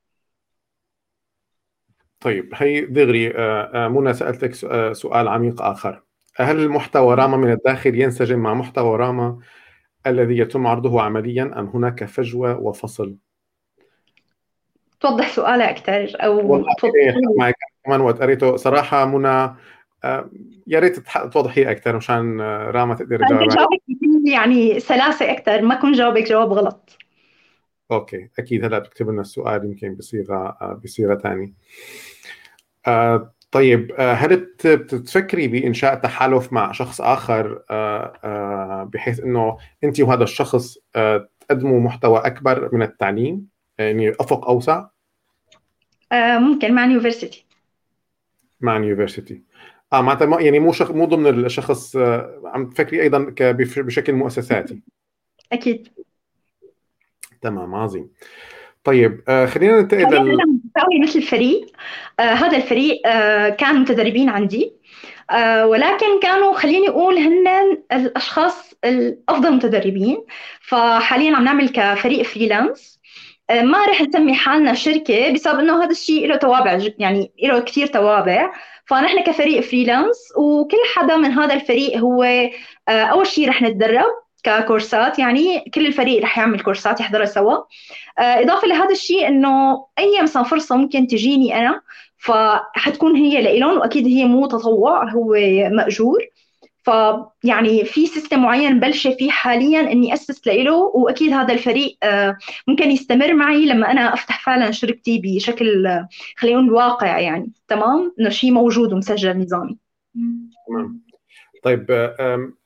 طيب هي دغري آه، آه، منى سألتك سؤال عميق آخر. هل المحتوى راما من الداخل ينسجم مع محتوى راما الذي يتم عرضه عمليا أم هناك فجوة وفصل؟ توضح سؤالها أكثر أو والله معك كمان وقت قريته. صراحة منى آه، يا ريت توضحي أكثر مشان آه، راما تقدر تجاوب يعني سلاسة أكثر ما كنت جاوبك جواب غلط. okay أكيد هلأ بتكتب لنا السؤال يمكن بصيغة آه، بصيغة ثانية طيب هل بتفكري بإنشاء تحالف مع شخص آخر بحيث إنه أنت وهذا الشخص تقدموا محتوى أكبر من التعليم؟ يعني أفق أوسع؟ ممكن مع university مع university آه معناتها يعني مو شخ... مو ضمن الشخص آه، عم تفكري أيضا ك... بشكل مؤسساتي. أكيد. تمام عظيم. طيب آه خلينا ننتقل لل مثل فريق آه هذا الفريق آه كان متدربين عندي. آه ولكن كانوا خليني أقول هن الأشخاص الأفضل متدربين. فحاليا عم نعمل كفريق freelance آه، ما رح نسمي حالنا شركة بسبب إنه هذا الشيء له توابع يعني له كثير توابع. فنحن كفريق freelance وكل حدا من هذا الفريق هو آه، أول شيء رح نتدرب. ككورسات يعني كل الفريق رح يعمل كورسات يحضرها سوا. آه، إضافة لهذا الشيء إنه أي مثلا فرصة ممكن تجيني أنا فحتكون هي لإلهم وأكيد هي مو تطوع هو مأجور. فيعني في سيستم معين مبلشه فيه حاليا إني أسس له وأكيد هذا الفريق آه، ممكن يستمر معي لما أنا أفتح فعلا شركتي بشكل خلينا نقول واقع يعني. تمام؟ إنه شيء موجود ومسجل نظامي. تمام. طيب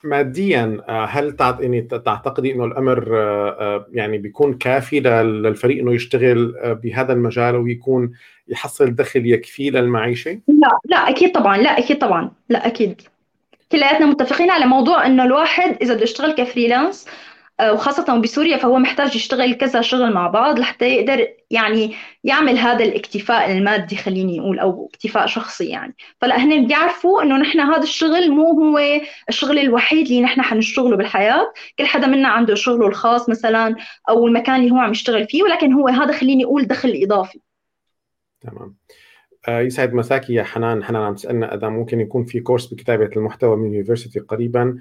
ماديا آه، هل يعني تعتقدي إنه الأمر آه، يعني بيكون كافي للفريق إنه يشتغل بهذا المجال ويكون يحصل دخل يكفيه للمعيشة؟ لا لا أكيد طبعا لا أكيد طبعا لا أكيد كلياتنا متفقين على موضوع إنه الواحد إذا بده يشتغل كفريلانس آه، وخاصة بسوريا فهو محتاج يشتغل كذا شغل مع بعض لحتى يقدر يعني يعمل هذا الاكتفاء المادي خليني أقول أو اكتفاء شخصي يعني. فلا هن بيعرفوا إنه نحن هذا الشغل مو هو الشغل الوحيد اللي نحن حنشتغله بالحياة. كل حدا منا عنده شغله الخاص مثلا أو المكان اللي هو عم يشتغل فيه ولكن هو هذا خليني أقول دخل إضافي. تمام. آه، يسعد مساكي يا حنان. حنان عم تسألنا إذا ممكن يكون في كورس بكتابة المحتوى من يونيفرسيتي قريبا.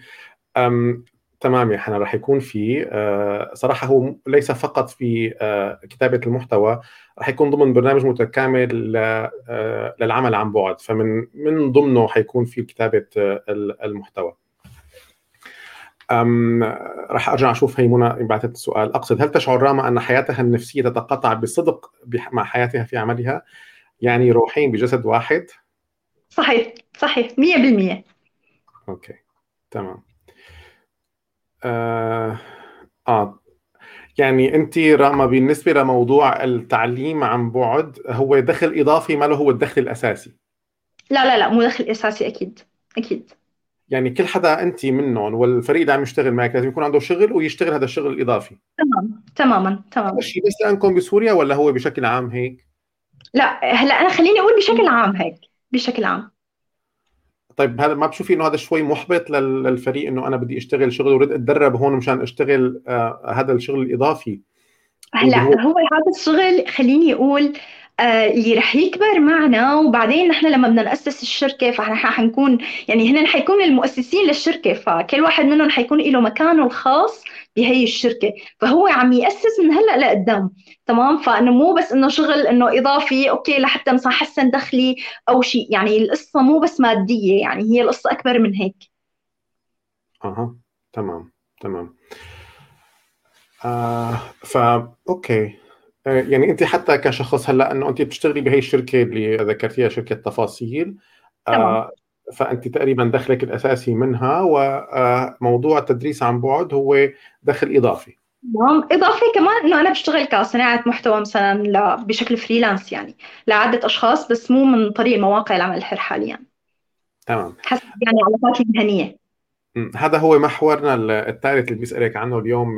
تمام يا حنان راح يكون في أه صراحة هو ليس فقط في أه كتابة المحتوى راح يكون ضمن برنامج متكامل أه للعمل عن بعد فمن من ضمنه حيكون في كتابة آه، المحتوى. أم راح أرجع أشوف هي منى بعثت السؤال. أقصد هل تشعر راما أن حياتها النفسية تتقاطع بصدق مع حياتها في عملها؟ يعني روحين بجسد واحد؟ صحيح صحيح 100% أوكي تمام. آه, آه. يعني انت راما بالنسبة لموضوع التعليم عن بعد هو دخل إضافي ما له هو الدخل الأساسي. لا لا لا مو دخل أساسي أكيد أكيد. يعني كل حدا انت منهم والفريق اللي عم يشتغل معك لازم يكون عنده شغل ويشتغل هذا الشغل الإضافي. تمام تماما تماما. الشيء بس لأنكم بسوريا ولا هو بشكل عام هيك؟ لا هلا أنا خليني أقول بشكل عام هيك بشكل عام. طيب هذا ما بتشوفي إنه هذا شوي محبط للفريق إنه أنا بدي أشتغل شغل ورد أتدرب هون مشان أشتغل آه هذا الشغل الإضافي؟ هلأ هو هذا الشغل خليني أقول اللي رح يكبر معنا. وبعدين نحن لما بدنا نأسس الشركة فنحن حنكون يعني هن حيكون المؤسسين للشركة. فكل واحد منهم حيكون له مكانه الخاص بهي الشركة. فهو عم يأسس من هلأ لقدام تمام؟ فإنه مو بس إنه شغل إنه إضافي أوكي لحتى مثلا حسن دخلي أو شيء. يعني القصة مو بس مادية يعني هي القصة أكبر من هيك. أها تمام تمام. آه ف okay. آه، يعني أنت حتى كشخص هلأ إنه أنت بتشتغلي بهي الشركة اللي ذكرتيها شركة تفاصيل آه فأنت تقريبا دخلك الأساسي منها وموضوع التدريس عن بعد هو دخل إضافي. نعم إضافي كمان إنه أنا بشتغل كصناعة محتوى مثلا بشكل freelance يعني لعدة أشخاص بس مو من طريق مواقع العمل الحر حاليا. تمام. حسب يعني علاقاتي المهنية. هذا هو محورنا الثالث اللي بيسألك عنه اليوم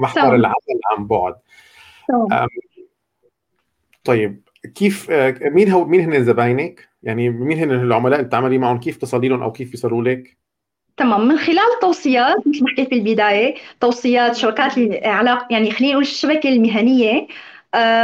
محور العمل عن بعد. طيب كيف آه، مين هو مين هن زباينك؟ يعني مين هن العملاء اللي بتعملي معهم كيف تصلي أو كيف بيصلوا لك؟ تمام من خلال توصيات مثل ما حكيت بالبدايه توصيات شبكات العلاقه يعني خلينا نقول الشبكة المهنية آه،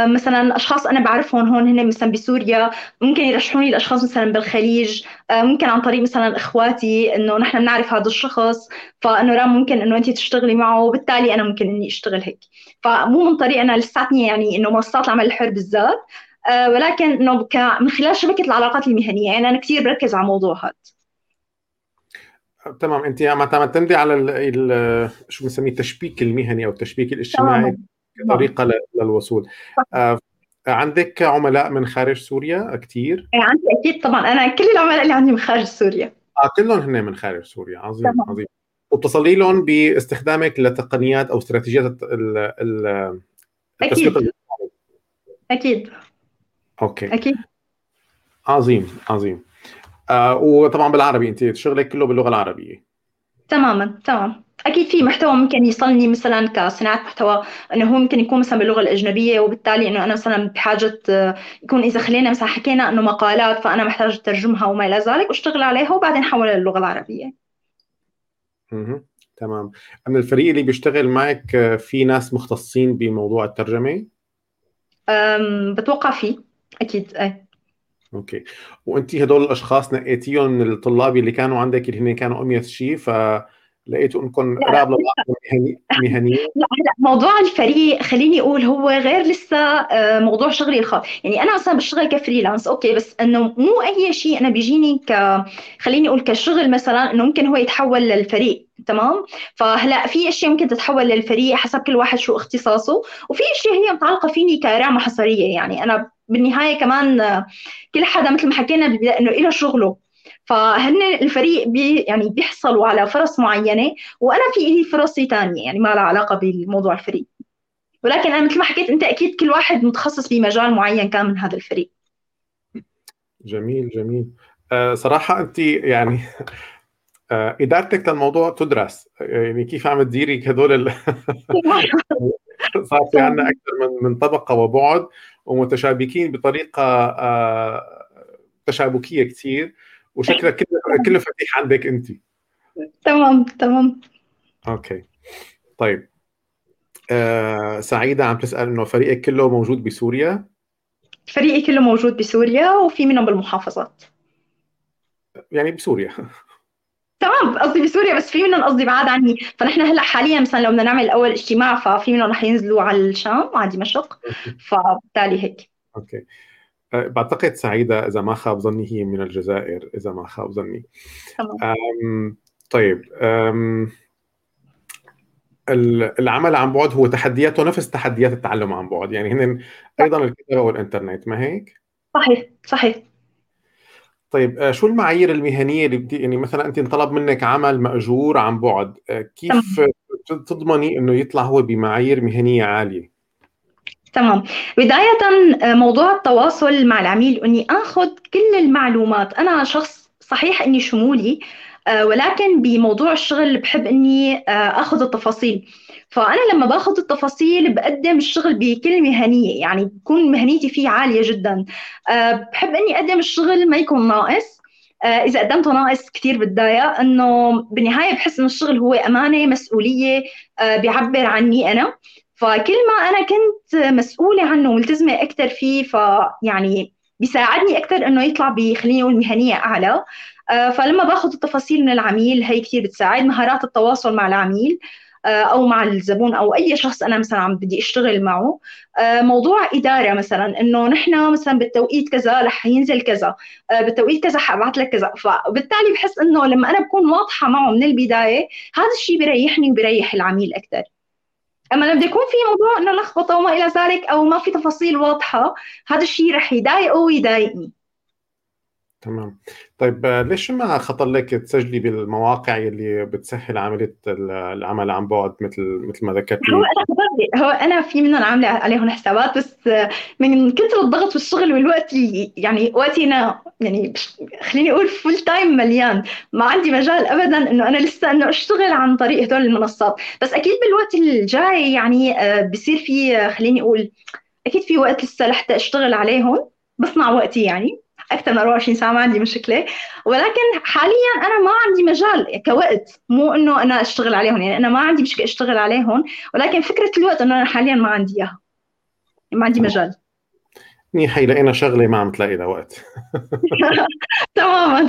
مثلا أشخاص أنا بعرفهم هون هن مثلا بسوريا ممكن يرشحوني لأشخاص مثلا بالخليج آه، ممكن عن طريق مثلا إخواتي إنه نحن بنعرف هذا الشخص فإنه رام ممكن إنه انت تشتغلي معه وبالتالي أنا ممكن إني أشتغل هيك. فمو من طريق أنا لساتني يعني إنه منصات العمل الحر بالذات آه، ولكن إنه من خلال شبكة العلاقات المهنية يعني أنا كثير بركز على الموضوع هذا تمام انت عم تعتمدي على ال شو بنسميه التشبيك المهني أو التشبيك الاجتماعي. طريقه للوصول. آه عندك عملاء من خارج سوريا كثير؟ إيه، عندي أكيد طبعا. أنا كل العملاء اللي عندي من خارج سوريا. آه كلهم هن من خارج سوريا. عظيم طبعا. عظيم. وبتصلي لهم باستخدامك لتقنيات أو استراتيجيات ال ال أكيد. أكيد. أوكي. أكيد. عظيم عظيم. آه وطبعا بالعربي أنت شغلك كله باللغة العربية. تماما تمام. أكيد في محتوى ممكن يصلني مثلا كصناعة محتوى إنه هو ممكن يكون مثلا باللغة الأجنبية وبالتالي إنه أنا مثلا بحاجة يكون إذا خلينا مثلا حكينا إنه مقالات فأنا محتاجة اترجمها وما إلى ذلك وأشتغل عليها وبعدين حولها للغة العربية. أها تمام. من الفريق اللي بيشتغل معك في ناس مختصين بموضوع الترجمة؟ أم بتوقع في أكيد إيه أوكي وانت هدول الأشخاص نقيتيهم من الطلاب اللي كانوا عندك اللي هن كانوا أمية شيء ف لقيتوا انكم قراب مهنيا. لا لا موضوع الفريق خليني أقول هو غير لسه آه، موضوع شغلي الخاص. يعني أنا مثلا بشتغل ك freelance okay بس إنه مو أي شيء أنا بيجيني ك خليني أقول كشغل مثلا إنه ممكن هو يتحول للفريق تمام؟ فهلأ في أشياء ممكن تتحول للفريق حسب كل واحد شو اختصاصه. وفي أشياء هي متعلقة فيني كرغمة حصرية يعني أنا بالنهاية كمان آه، كل حدا مثل ما حكينا بالبداية إنه له شغله. فهن الفريق بي يعني بيحصلوا على فرص معينة وأنا في لي فرصي ثانية يعني ما لها علاقة بموضوع الفريق. ولكن أنا مثل ما حكيت أنت أكيد كل واحد متخصص بمجال معين كان من هذا الفريق. جميل جميل. أه صراحة أنت يعني أه إدارتك للموضوع تدرس. يعني كيف عم تديري هدول صار في عندنا أكثر من من طبقة وبعد ومتشابكين بطريقة أه تشابكية كثير وشكلها كله كله فتيح عندك انت. تمام تمام. أوكي. طيب. آه سعيدة عم تسأل إنه فريقك كله موجود بسوريا؟ فريقي كله موجود بسوريا وفي منهم بالمحافظات. يعني بسوريا. تمام قصدي بسوريا بس في منهم قصدي بعاد عني. فنحن هلأ حاليا مثلا لو بدنا نعمل أول اجتماع ففي منهم رح ينزلوا على الشام على دمشق. فبالتالي هيك. أوكي. بعتقد سعيدة إذا ما خاب ظني هي من الجزائر إذا ما خاب ظني. أم طيب أم العمل عن بعد هو تحدياته نفس تحديات التعلم عن بعد. يعني هن أيضا الكتابة والإنترنت ما هيك؟ صحيح صحيح. طيب أه، شو المعايير المهنية اللي بدي يعني مثلا أنت انطلب منك عمل مأجور عن بعد أه، كيف تضمني إنه يطلع هو بمعايير مهنية عالية؟ تمام. بداية آه، موضوع التواصل مع العميل. أني آخذ كل المعلومات. أنا شخص صحيح أني شمولي آه، ولكن بموضوع الشغل بحب أني آه، آخذ التفاصيل. فأنا لما باخذ التفاصيل بقدم الشغل بكل مهنيه يعني بكون مهنيتي فيه عالية جدا. بحب أني أقدم الشغل ما يكون ناقص. إذا قدمته ناقص كثير بتضايق إنه بالنهاية بحس انه الشغل هو أمانة مسؤولية بيعبر عني أنا. فكل ما أنا كنت مسؤولة عنه وملتزمة أكثر فيه فيعني بيساعدني أكثر إنه يطلع بخليني أقول مهنيه اعلى فلما باخذ التفاصيل من العميل هي كثير بتساعد مهارات التواصل مع العميل آه، أو مع الزبون أو أي شخص أنا مثلا عم بدي أشتغل معه. آه، موضوع إدارة مثلا إنه نحن مثلا بالتوقيت كذا رح ينزل كذا آه، بالتوقيت كذا حابعث لك كذا. فبالتالي بحس إنه لما أنا بكون واضحة معه من البداية هذا الشيء بيريحني وبيريح العميل أكثر أما لما يكون في موضوع إنه لخبطة وما إلى ذلك أو ما في تفاصيل واضحة هذا الشيء رح يضايقه ويضايقني. تمام. طيب ليش ما خطر لك تسجلي بالمواقع اللي بتسهل عملية العمل عن بعد مثل مثل ما ذكرتي؟ هو أنا هو أنا في منهم عاملة عليهم حسابات بس من كثر الضغط والشغل والوقت يعني وقتي أنا يعني خليني أقول full time مليان. ما عندي مجال ابدا إنه أنا لسه إنه أشتغل عن طريق هدول المنصات. بس أكيد بالوقت الجاي يعني آه، بصير في خليني أقول أكيد في وقت لسه لحتى أشتغل عليهم بصنع وقتي يعني. أكثر من 24 ساعة ما عندي مشكلة. ولكن حاليا أنا ما عندي مجال كوقت. مو إنه أنا أشتغل عليهم يعني أنا ما عندي مشكلة أشتغل عليهم. ولكن فكرة الوقت إنه أنا حاليا ما عندي إياها. ما عندي مجال. هي لقينا شغلة ما عم تلاقي لها وقت. تماما.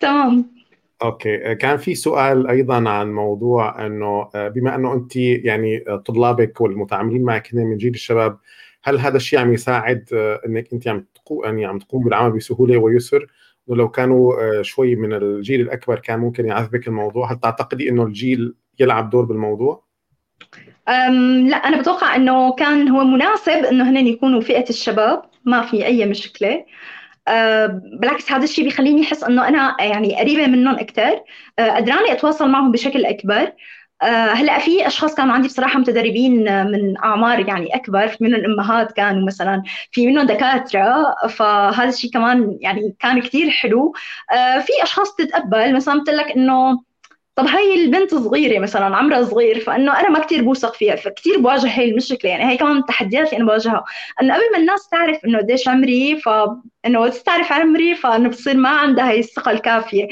تمام. أوكي. كان في سؤال أيضا عن موضوع إنه بما إنه انت يعني طلابك والمتعاملين معك من جيل الشباب هل هذا الشيء عم يساعد إنك أنت عم يعني عم تقوم بالعمل بسهولة ويسر؟ ولو كانوا آه، شوي من الجيل الأكبر كان ممكن يعذبك الموضوع. هل تعتقدي إنه الجيل يلعب دور بالموضوع؟ أم لا أنا بتوقع إنه كان هو مناسب إنه هن يكونوا فئة الشباب. ما في أي مشكلة. أه بالعكس هذا الشيء بيخليني أحس إنه أنا يعني قريبة منهم أكثر قدراني أتواصل معهم بشكل أكبر. آه، هلا في أشخاص كانوا عندي بصراحة متدربين من أعمار يعني أكبر من الأمهات كانوا مثلا في منهم دكاترة فهذا الشيء كمان يعني كان كثير حلو. آه، في أشخاص تتقبل مثلا بتقول لك إنه طب هي البنت صغيرة مثلا عمرها صغير فإنه أنا ما كثير بوثق فيها فكثير بواجه هي المشكلة. يعني هي كمان من التحديات اللي أنا بواجهها. إنه قبل ما الناس تعرف إنه قديش عمري فانه تعرف عمري فانه بصير ما عندها هي الثقة الكافية.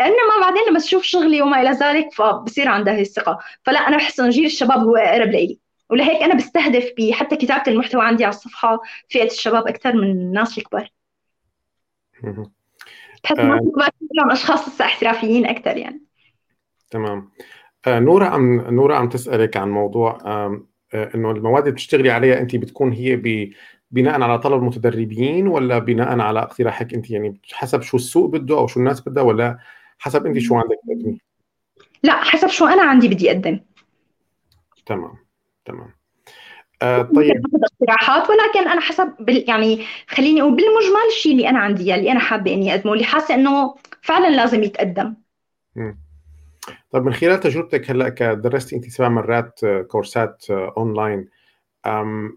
انما بعدين لما تشوف شغلي وما إلى ذلك فبصير عندها هي الثقة. فلا أنا بحس انه جيل الشباب هو أقرب لي. ولهيك أنا بستهدف بحتى كتابة المحتوى عندي على الصفحة فئة الشباب أكثر من الناس الكبار. بحس آه. أشخاص لسه احترافيين أكثر يعني. تمام. آه نورا عم نورا عم تسألك عن موضوع آه إنه المواد اللي بتشتغلي عليها انت بتكون هي ب بناء على طلب المتدربين ولا بناء على اقتراحك انت يعني حسب شو السوق بده أو شو الناس بدها ولا حسب انت شو عندك تقدمي. لا حسب شو أنا عندي بدي أقدم. تمام تمام. آه طيب. اقتراحات ولكن أنا حسب بال يعني خليني أقول بالمجمل الشيء اللي أنا عندي اللي أنا حابة إني أقدمه اللي حاسة إنه فعلا لازم يتقدم. طيب من خلال تجربتك هلأ كدرستي أنت سبع مرات كورسات أونلاين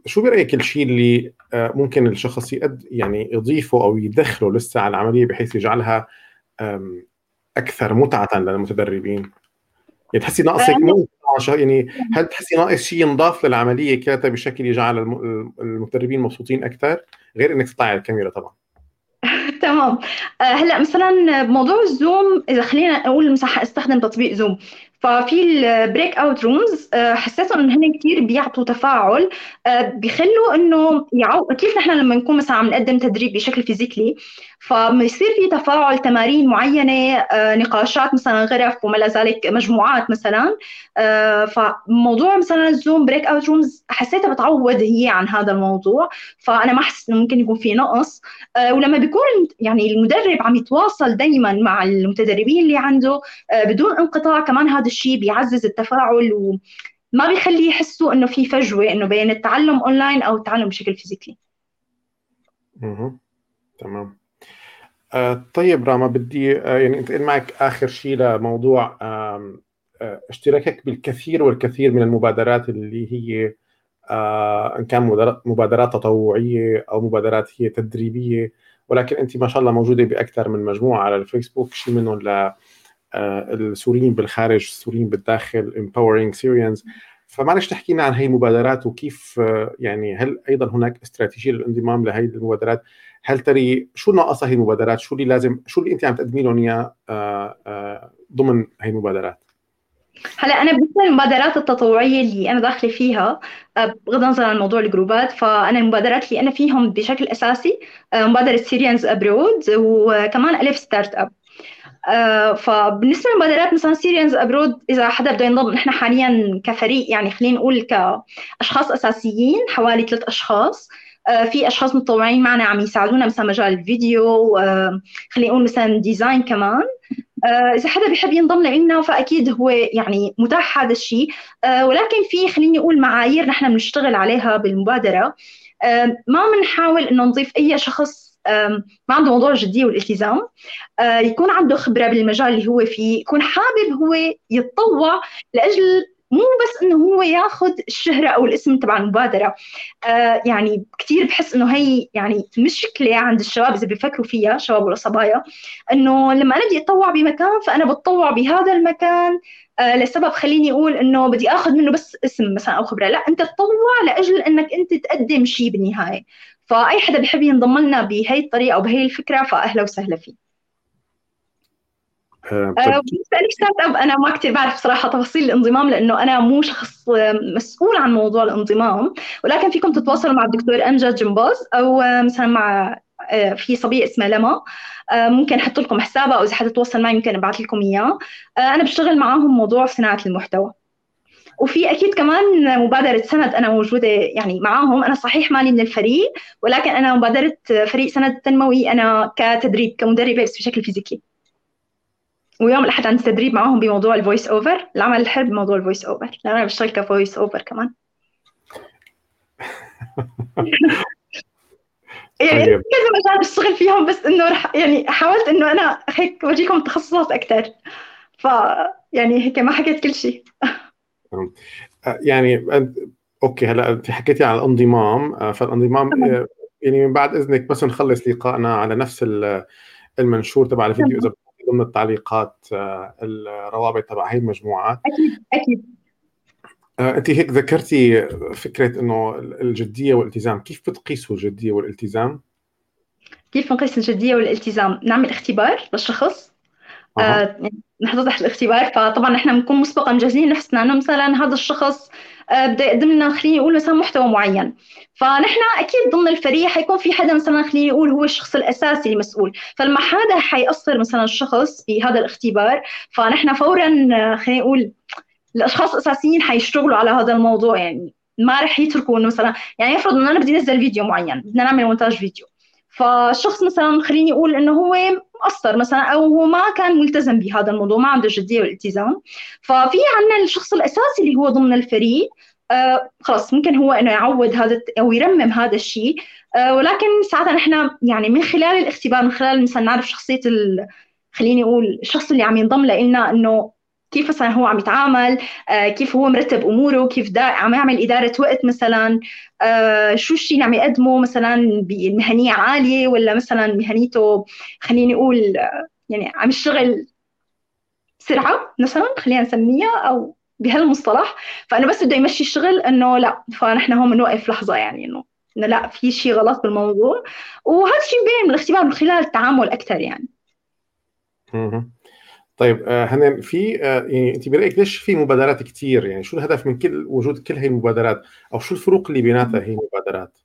شو برأيك الشيء اللي آه، ممكن الشخص يقد يعني يضيفه أو يدخله لسه على العملية بحيث يجعلها أكثر متعة للمتدربين. يعني تحسي ناقصك مو يعني هل تحسي ناقص شيء ينضاف للعملية كذا بشكل يجعل المدربين مبسوطين أكثر؟ غير إنك تطلعي على الكاميرا طبعا. تمام. آه، هلأ مثلا بموضوع ال Zoom إذا خلينا نقول مساحه استخدم تطبيق Zoom. ففي ال breakout rooms حسيتهم انه هن كثير بيعطوا تفاعل آه، بيخلوا إنه يعو... كيف نحن لما نكون مثلا عم نقدم تدريب بشكل physically فبصير في تفاعل تمارين معينة آه، نقاشات مثلا غرف وما ذلك مجموعات مثلا آه، فموضوع مثلا ال Zoom breakout rooms حسيتها بتعوض هي عن هذا الموضوع فأنا ما احس إنه ممكن يكون في نقص ولما بيكون يعني المدرب عم يتواصل دائما مع المتدربين اللي عنده بدون انقطاع كمان هذا الشيء بيعزز التفاعل وما بيخليه يحسوا إنه في فجوة إنه بين التعلم اونلاين أو التعلم بشكل physically. أها تمام. آه طيب راما بدي آه يعني انتقل معك آخر شيء لموضوع آه اشتراكك بالكثير والكثير من المبادرات اللي هي إن كان مبادرات تطوعية أو مبادرات هي تدريبية ولكن أنت ما شاء الله موجودة بأكثر من مجموعة على الفيسبوك شيء منهم ل السوريين بالخارج السوريين بالداخل empowering Syrians. فمعلش تحكي لنا عن هي المبادرات وكيف يعني هل أيضا هناك استراتيجية للانضمام لهي المبادرات؟ هل تري شو ناقصها هي المبادرات؟ شو اللي لازم شو اللي انت عم تقدمي لهم اياه ضمن هي المبادرات؟ هلا أنا بالنسبة للمبادرات التطوعية اللي أنا داخلة فيها بغض النظر عن موضوع الجروبات فأنا المبادرات اللي أنا فيهم بشكل أساسي مبادرة Syrians Abroad وكمان ألف Startup آه، فبالنسبة للمبادرات مثلا Syrians Abroad إذا حدا بده ينضم نحن حاليا كفريق يعني خلينا نقول كأشخاص أساسيين حوالي ثلاث أشخاص. آه، في أشخاص متطوعين معنا عم يساعدونا مثلا مجال الفيديو آه، خلينا نقول مثلا design كمان. إذا حدا بيحب ينضم لنا فأكيد هو يعني متاح هذا الشيء. ولكن في خليني أقول معايير نحن بنشتغل عليها بالمبادرة. ما بنحاول إنه نضيف أي شخص ما عنده موضوع الجدية والالتزام. آه، يكون عنده خبرة بالمجال اللي هو فيه يكون حابب هو يتطوع لأجل مو بس إنه هو ياخذ الشهرة أو الاسم تبع المبادرة. آه يعني كثير بحس إنه هي يعني مشكلة عند الشباب إذا بيفكروا فيها شباب ولا صبايا إنه لما أنا بدي اتطوع بمكان فأنا بتطوع بهذا المكان آه لسبب خليني أقول إنه بدي آخذ منه بس اسم مثلا أو خبرة. لا أنت تطوع لأجل إنك أنت تقدم شيء بالنهاية. فأي حدا بحب ينضم لنا بهي الطريقة أو بهي الفكرة فاهلا وسهلا فيه آه،. آه، بالنسبة Startup أنا ما كثير بعرف صراحة تفاصيل الانضمام لأنه أنا مو شخص مسؤول عن موضوع الانضمام. ولكن فيكم تتواصلوا مع الدكتور امجد جمباز أو مثلا مع آه، في صبيه اسمها لما. ممكن أحط لكم حسابها أو إذا حدا تواصل معي ممكن أبعث لكم إياه. أنا بشتغل معاهم موضوع صناعة المحتوى. وفي أكيد كمان مبادرة سند أنا موجودة يعني معاهم. أنا صحيح مالي من الفريق ولكن أنا مبادرة فريق سند تنموي أنا كتدريب كمدربة بس بشكل physical. ويوم الأحد عندي تدريب معاهم بموضوع ال voice over العمل الحر بموضوع ال voice over لأن أنا بشتغل ك voice over كمان. يعني طيب. كذا مجال بشتغل فيهم بس إنه رح يعني حاولت إنه أنا هيك اورجيكم تخصصات أكثر ف يعني هيك ما حكيت كل شيء آه، يعني أوكي هلأ انت حكيتي على الانضمام. آه، فالانضمام آه، يعني من بعد إذنك بس نخلص لقائنا على نفس المنشور تبع الفيديو إذا ضمن التعليقات الروابط تبع هي المجموعات. أكيد أكيد. انت هيك ذكرتي فكرة إنه الجدية والالتزام. كيف بتقيسوا الجدية والالتزام؟ كيف بنقيس الجدية والالتزام؟ نعمل اختبار للشخص. أه. آه نحط تحت الاختبار. فطبعا نحن بنكون مسبقا مجهزين نفسنا انه مثلا هذا الشخص آه بده يقدم لنا خلينا نقول مثلا محتوى معين. فنحن أكيد ضمن الفريق حيكون في حدا مثلا خلينا نقول هو الشخص الأساسي المسؤول. فلما حدا حيأثر مثلا الشخص بهذا الاختبار. فنحن فورا آه، خلينا نقول الأشخاص الأساسيين حيشتغلوا على هذا الموضوع. يعني ما رح يتركوا مثلا يعني يفرض إنه أنا بدي انزل فيديو معين بدنا نعمل مونتاج فيديو. فالشخص مثلا خليني أقول إنه هو مقصر مثلا أو هو ما كان ملتزم بهذا الموضوع ما عنده جدية والالتزام. ففي عندنا الشخص الأساسي اللي هو ضمن الفريق. آه خلاص ممكن هو إنه يعود هذا أو يرمم هذا الشيء. آه ولكن ساعتها نحن يعني من خلال الاختبار من خلال مثلا نعرف شخصية خليني أقول الشخص اللي عم ينضم لنا إنه كيف مثلا هو عم يتعامل آه كيف هو مرتب أموره كيف دا عم يعمل إدارة وقت مثلا آه شو الشيء اللي عم يقدمه مثلا بمهنيه عالية ولا مثلا مهنيته خليني أقول آه يعني عم يشتغل بسرعة مثلا خلينا نسميها أو بهالمصطلح. فانه بس بده يمشي الشغل إنه لا فنحن هون بنوقف لحظة يعني إنه إنه لا في شيء غلط بالموضوع. وهذا الشيء بين الاختبار من خلال التعامل أكثر يعني. طيب آه، هنا في آه، يعني أنت برايك ليش في مبادرات كثير يعني شو الهدف من كل وجود كل هي المبادرات؟ أو شو الفروق اللي بيناتها هي المبادرات؟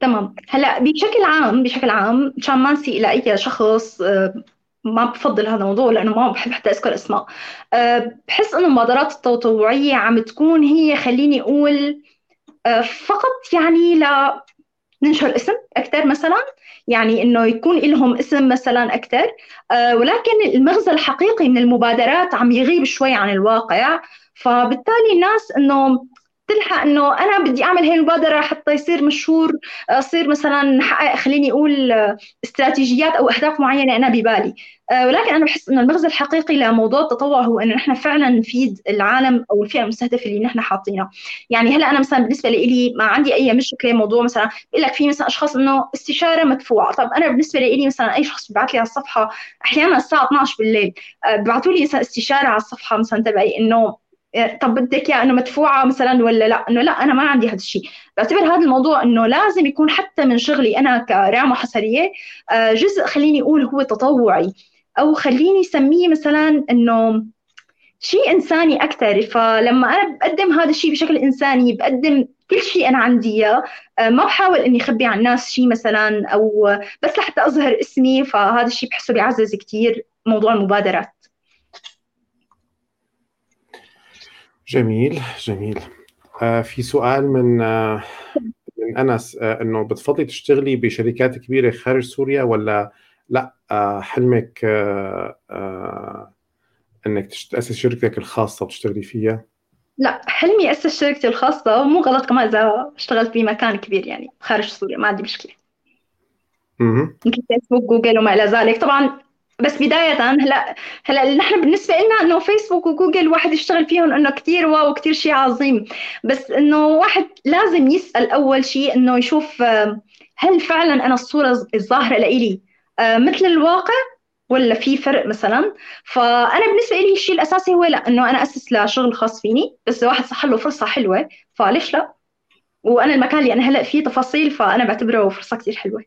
تمام. هلأ بشكل عام بشكل عام مشان ما نسيء لأي شخص آه، ما بفضل هذا الموضوع لأنه ما بحب حتى أذكر اسماء بحس إنه المبادرات التطوعية عم تكون هي خليني أقول فقط يعني ل ننشر اسم أكثر مثلا يعني إنه يكون لهم اسم مثلا أكثر آه ولكن المغزى الحقيقي من المبادرات عم يغيب شوي عن الواقع. فبالتالي الناس إنه تلحق إنه أنا بدي أعمل هي المبادرة حتى يصير مشهور اصير مثلا حقق خليني أقول استراتيجيات أو أهداف معينة أنا ببالي. آه، ولكن أنا بحس انه المغزى الحقيقي لموضوع التطوع هو انه نحن فعلا نفيد العالم أو الفئة المستهدفة اللي نحن حاطينها. يعني هلأ أنا مثلا بالنسبة لي ما عندي أي مشكله موضوع مثلا بقول لك في مثلا أشخاص إنه استشارة مدفوعة. طب أنا بالنسبة لي مثلا أي شخص ببعث لي على الصفحة أحيانا الساعة 12 بالليل آه، ببعثوا لي مثلا استشارة على الصفحة مثلا تبعي إنه طب بدك اياه إنه مدفوعة مثلا ولا لأ؟ إنه لأ أنا ما عندي هذا الشيء. بعتبر هذا الموضوع إنه لازم يكون حتى من شغلي أنا كرامة حصرية آه، جزء خليني أقول هو تطوعي. أو خليني أسميه مثلا إنه شيء إنساني أكثر فلما أنا بقدم هذا الشيء بشكل إنساني بقدم كل شيء أنا عندي إياه آه، ما بحاول إني أخبي عن الناس شيء مثلا أو بس لحتى أظهر اسمي. فهذا الشيء بحسه بيعزز كثير موضوع المبادرات. جميل جميل. آه في سؤال من آه من أنس آه إنه بتفضلي تشتغلي بشركات كبيرة خارج سوريا ولا لا آه حلمك آه آه إنك تاسس شركتك الخاصة وتشتغلي فيها؟ لا حلمي أسس شركتي الخاصة ومو غلط كمان إذا اشتغلت بمكان كبير يعني خارج سوريا ما عندي مشكلة. أها مثل Facebook Google وما إلى ذلك طبعا بس بداية هلأ هلأ نحن بالنسبة لنا إنه Facebook و Google واحد يشتغل فيهم إنه كثير wow كثير شيء عظيم بس إنه واحد لازم يسأل أول شيء إنه يشوف هل فعلا أنا الصورة الظاهرة لإلي مثل الواقع ولا في فرق مثلا؟ فأنا بالنسبة لي الشيء الأساسي هو لا إنه أنا أسس لشغل خاص فيني بس واحد صح له فرصة حلوة فليش لا؟ وأنا المكان اللي أنا هلأ فيه تفاصيل فأنا بعتبره فرصة كثير حلوة.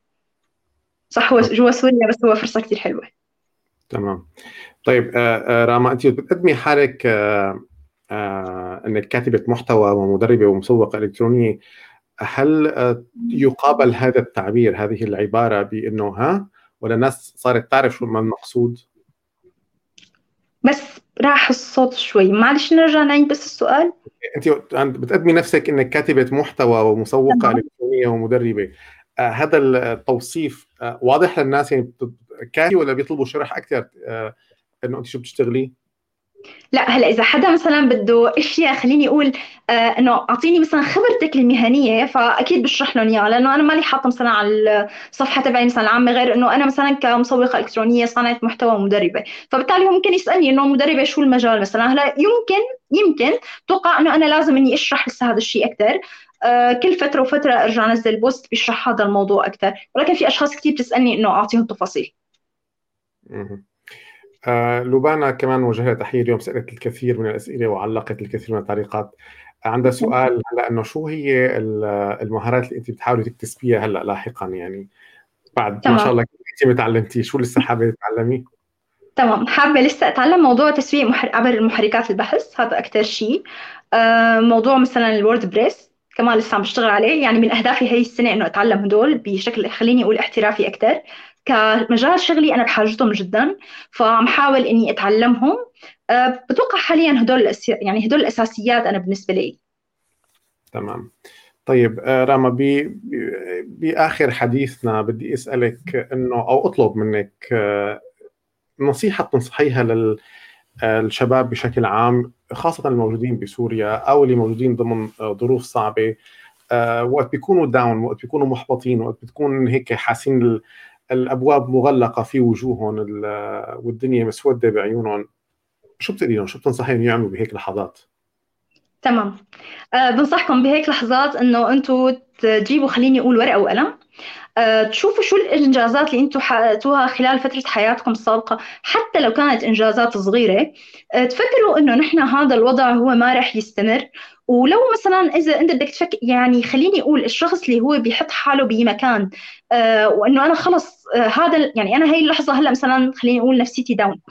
صح هو جوا سوريا بس هو فرصة كثير حلوة. تمام. طيب آه، آه، راما أنت بتقدمي حالك آه، إنك كاتبة محتوى ومدربة ومسوقة إلكترونية. هل يقابل هذا التعبير هذه العبارة بأنه ها ولا الناس صارت تعرف شو ما المقصود؟ بس راح الصوت شوي. معلش نرجع نعيد بس السؤال. أنت بتقدمي نفسك إنك كاتبة محتوى ومسوقة إلكترونية ومدربة. آه هذا التوصيف آه واضح للناس يعني كافي ولا بيطلبوا شرح أكثر؟ آه إنه أنت شو بتشتغلي؟ لا هلا إذا حدا مثلا بده إشياء خليني أقول آه إنه أعطيني مثلا خبرتك المهنية فأكيد بشرح لهم إياها لأنه أنا مالي حاطة مثلا على الصفحة تبعي مثلا العامة غير إنه أنا مثلا كمسوقة إلكترونية صانعه محتوى ومدربه فبالتالي هو ممكن يسألني إنه مدربة شو المجال مثلا؟ هلا يمكن يمكن توقع إنه أنا لازم إني أشرح لسه هذا الشيء أكثر آه كل فترة وفترة أرجع أنزل بوست بيشرح هذا الموضوع أكثر ولكن في أشخاص كثير بتسألني إنه أعطيهم تفاصيل. آه لوبانا كمان وجهها تحية. اليوم سألت الكثير من الأسئلة وعلقت الكثير من التعليقات. عندها سؤال هلا إنه شو هي المهارات اللي أنت بتحاولي تكتسبيها هلا لاحقا يعني؟ بعد تمام. ما شاء الله انت تعلمتي شو لسه حابة تتعلمي؟ تمام. حابة لسه أتعلم موضوع تسويق محر... عبر المحركات البحث. هذا أكثر شيء. آه موضوع مثلا الورد بريس كمان لسه عم بشتغل عليه. يعني من أهدافي هي السنة إنه أتعلم هدول بشكل خليني أقول احترافي أكثر كمجال شغلي أنا بحاجتهم جدا فعم حاول إني أتعلمهم. أه بتوقع حاليا هدول يعني هدول الأساسيات أنا بالنسبة لي. تمام. طيب آه، راما بآخر حديثنا بدي أسألك إنه أو أطلب منك آه، نصيحة تنصحيها للشباب بشكل عام خاصة الموجودين بسوريا أو اللي موجودين ضمن ظروف صعبة. وقت بيكونوا داون وقت بيكونوا محبطين وقت بتكون هيك حاسين الأبواب مغلقة في وجوههم والدنيا مسودة بعيونهم. شو بتقولي لهم؟ شو بتنصحيهم يعملوا بهيك لحظات؟ تمام. أه بنصحكم بهيك لحظات إنه أنتم تجيبوا خليني أقول ورقة وقلم. أه تشوفوا شو الإنجازات اللي أنتم حققتوها خلال فترة حياتكم السابقة. حتى لو كانت إنجازات صغيرة أه تفكروا إنه نحن هذا الوضع هو ما رح يستمر. ولو مثلا إذا أنت بدك تفكر يعني خليني أقول الشخص اللي هو بيحط حاله بمكان آه وإنه أنا خلص آه هذا يعني أنا هي اللحظة هلأ مثلا خليني أقول نفسيتي داون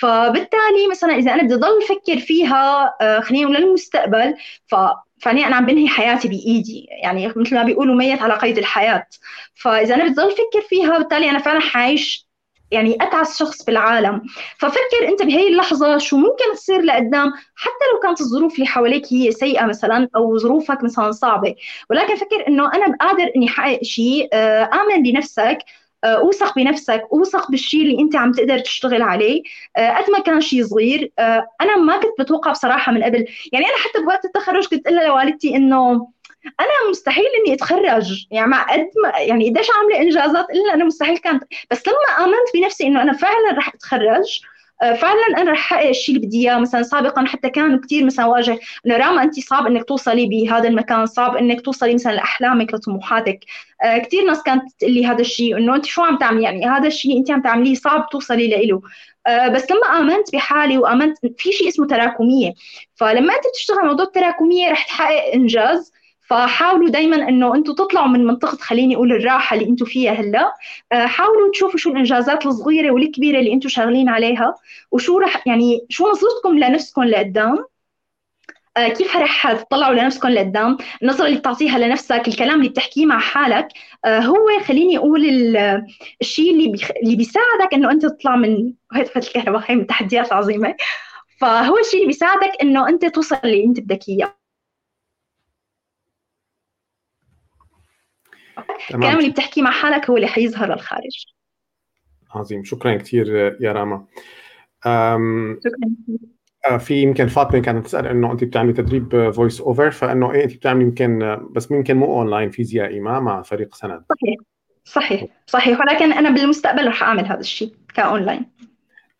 فبالتالي مثلا إذا أنا بدي اضل أفكر فيها آه خليني أقول للمستقبل ف فاني أنا عم بنهي حياتي بإيدي. يعني مثل ما بيقولوا ميت على قيد الحياة. فإذا أنا بدي اضل أفكر فيها بالتالي أنا فعلا حعيش يعني أتعس شخص بالعالم ففكر أنت بهي اللحظة شو ممكن تصير لقدام حتى لو كانت الظروف اللي حواليك هي سيئة مثلا أو ظروفك مثلا صعبة. ولكن فكر إنه أنا قادر إني احقق شيء آه، آمن بنفسك آه، أوثق بنفسك أوثق بالشيء اللي أنت عم تقدر تشتغل عليه آه، قد ما كان شيء صغير. أنا ما كنت بتوقع بصراحة من قبل. يعني أنا حتى بوقت التخرج كنت أقول لوالدتي إنه أنا مستحيل إني أتخرج. يعني مع قد ما يعني قديش عاملة إنجازات إلا أنا مستحيل كانت. بس لما آمنت بنفسي إنه أنا فعلا رح أتخرج فعلا أنا رح احقق الشيء اللي بدي إياه. مثلا سابقا حتى كانوا كثير مثلا واجه إنه راما انت صعب إنك توصلي بهذا المكان صعب إنك توصلي مثلا لأحلامك لطموحاتك. كثير ناس كانت تقول لي هذا الشيء إنه انت شو عم تعملي؟ يعني هذا الشيء انت عم تعمليه صعب توصلي له بس لما آمنت بحالي وآمنت في شيء اسمه تراكمية. فلما أنت بتشتغل موضوع التراكمية رح تحقق إنجاز. فحاولوا دائما إنه أنتم تطلعوا من منطقة خليني أقول الراحة اللي أنتم فيها هلأ. آه، حاولوا تشوفوا شو الإنجازات الصغيرة والكبيرة اللي أنتم شغالين عليها وشو رح يعني شو نظرتكم لنفسكم لقدام. آه، كيف رح تطلعوا لنفسكم لقدام؟ النظرة اللي بتعطيها لنفسك الكلام اللي بتحكيه مع حالك آه، هو خليني أقول الشيء اللي. اللي بيساعدك إنه أنت تطلع من هدفة الكهرباء هي من التحديات العظيمة فهو الشيء اللي بيساعدك إنه أنت توصل اللي أنت بدك إياه. الكلام اللي بتحكيه مع حالك هو اللي حيظهر للخارج. عظيم. شكرا كثير يا راما. شكرا آه، في يمكن فاطمة كانت تسأل إنه انت بتعملي تدريب voice over فإنه إيه انت بتعملي يمكن بس يمكن مو اونلاين فيزيائي ما مع فريق سند. صحيح. صحيح. صحيح. ولكن أنا بالمستقبل رح أعمل هذا الشيء كاونلاين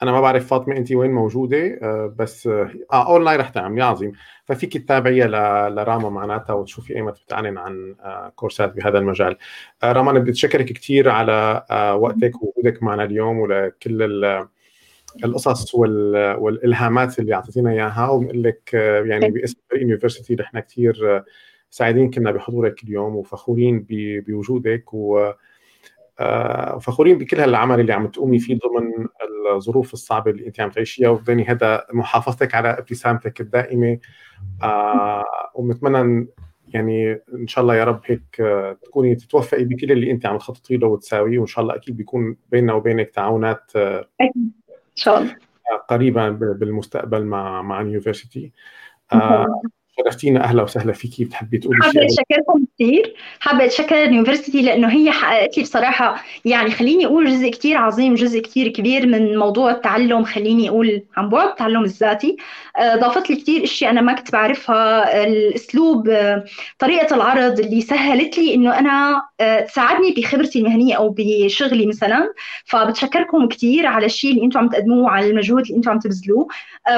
أنا ما بعرف فاطمة انت وين موجودة آه، بس آه أونلاين رح تعملي عظيم. ففيك تتابعيها لراما معناتها وتشوفي ايمتى بتعلن عن آه، كورسات بهذا المجال. راما أنا بدي أتشكرك كثير على وقتك ووجودك معنا اليوم ولكل القصص والإلهامات اللي أعطيتينا إياها. وبنقول لك يعني باسم فريق يونيفرستي نحن كثير سعيدين كنا بحضورك اليوم وفخورين بوجودك و وفخورين بكل هالعمل اللي عم تقومي فيه ضمن الظروف الصعبة اللي انت عم تعيشيها وبدني هذا محافظتك على ابتسامتك الدائمة. وبنتمنى يعني إن شاء الله يا رب هيك تكوني تتوفقي بكل اللي انت عم تخططي له وتساويه وإن شاء الله أكيد بيكون بيننا وبينك تعاونات إن شاء الله. قريبا بالمستقبل مع مع ال university. آه شرفتينا أهلا وسهلا فيكي. بتحبي تقولي شيء؟ حابه أتشكركم كثير حابة أتشكر ال university لأنه هي حققت لي بصراحة يعني خليني أقول جزء كثير عظيم جزء كثير كبير من موضوع التعلم. خليني أقول عن بعد التعلم الذاتي. ضافت لي كثير أشياء أنا ما كنت بعرفها. الأسلوب آه، طريقة العرض اللي سهلت لي إنه أنا آه، تساعدني بخبرتي المهنية أو بشغلي مثلا. فبتشكركم كثير على الشيء اللي أنتم عم تقدموه على المجهود اللي أنتم عم تبذلوه.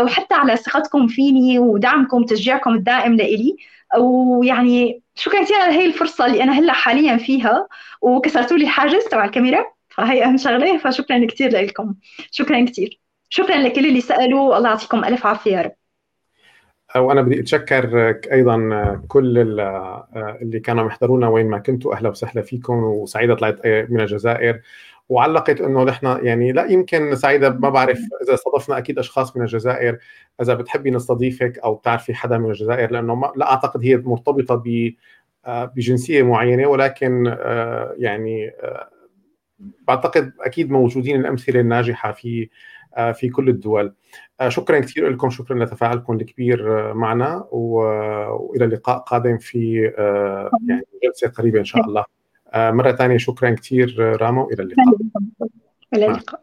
وحتى على ثقتكم فيني ودعمكم وتشجيعكم الدائم لإلي. ويعني شكرا كثير على هي الفرصة اللي أنا هلأ حاليا فيها؟ وكسرتوا لي الحاجز تبع الكاميرا. فهي أهم شغلة فشكرا كثير لكم شكرا كثير شكرا لكل اللي سألوا. الله يعطيكم ألف عافية يا رب. وأنا بدي أتشكر أيضا كل اللي كانوا يحضرونا وين ما كنتوا. أهلا وسهلا فيكم. وسعيدة طلعت من الجزائر. وعلقت إنه نحن يعني لا يمكن سعيدة ما بعرف إذا استضفنا أكيد أشخاص من الجزائر. إذا بتحبي نستضيفك أو بتعرفي حدا من الجزائر لأنه ما لا أعتقد هي مرتبطة بجنسية معينة. ولكن آه، يعني آه، بعتقد أكيد موجودين الأمثلة الناجحة في في كل الدول. شكرا كثير لكم. شكرا لتفاعلكم الكبير معنا وإلى لقاء قادم في يعني جلسة قريبة إن شاء الله. مرة ثانية شكرا كثير راما وإلى اللقاء. إلى اللقاء.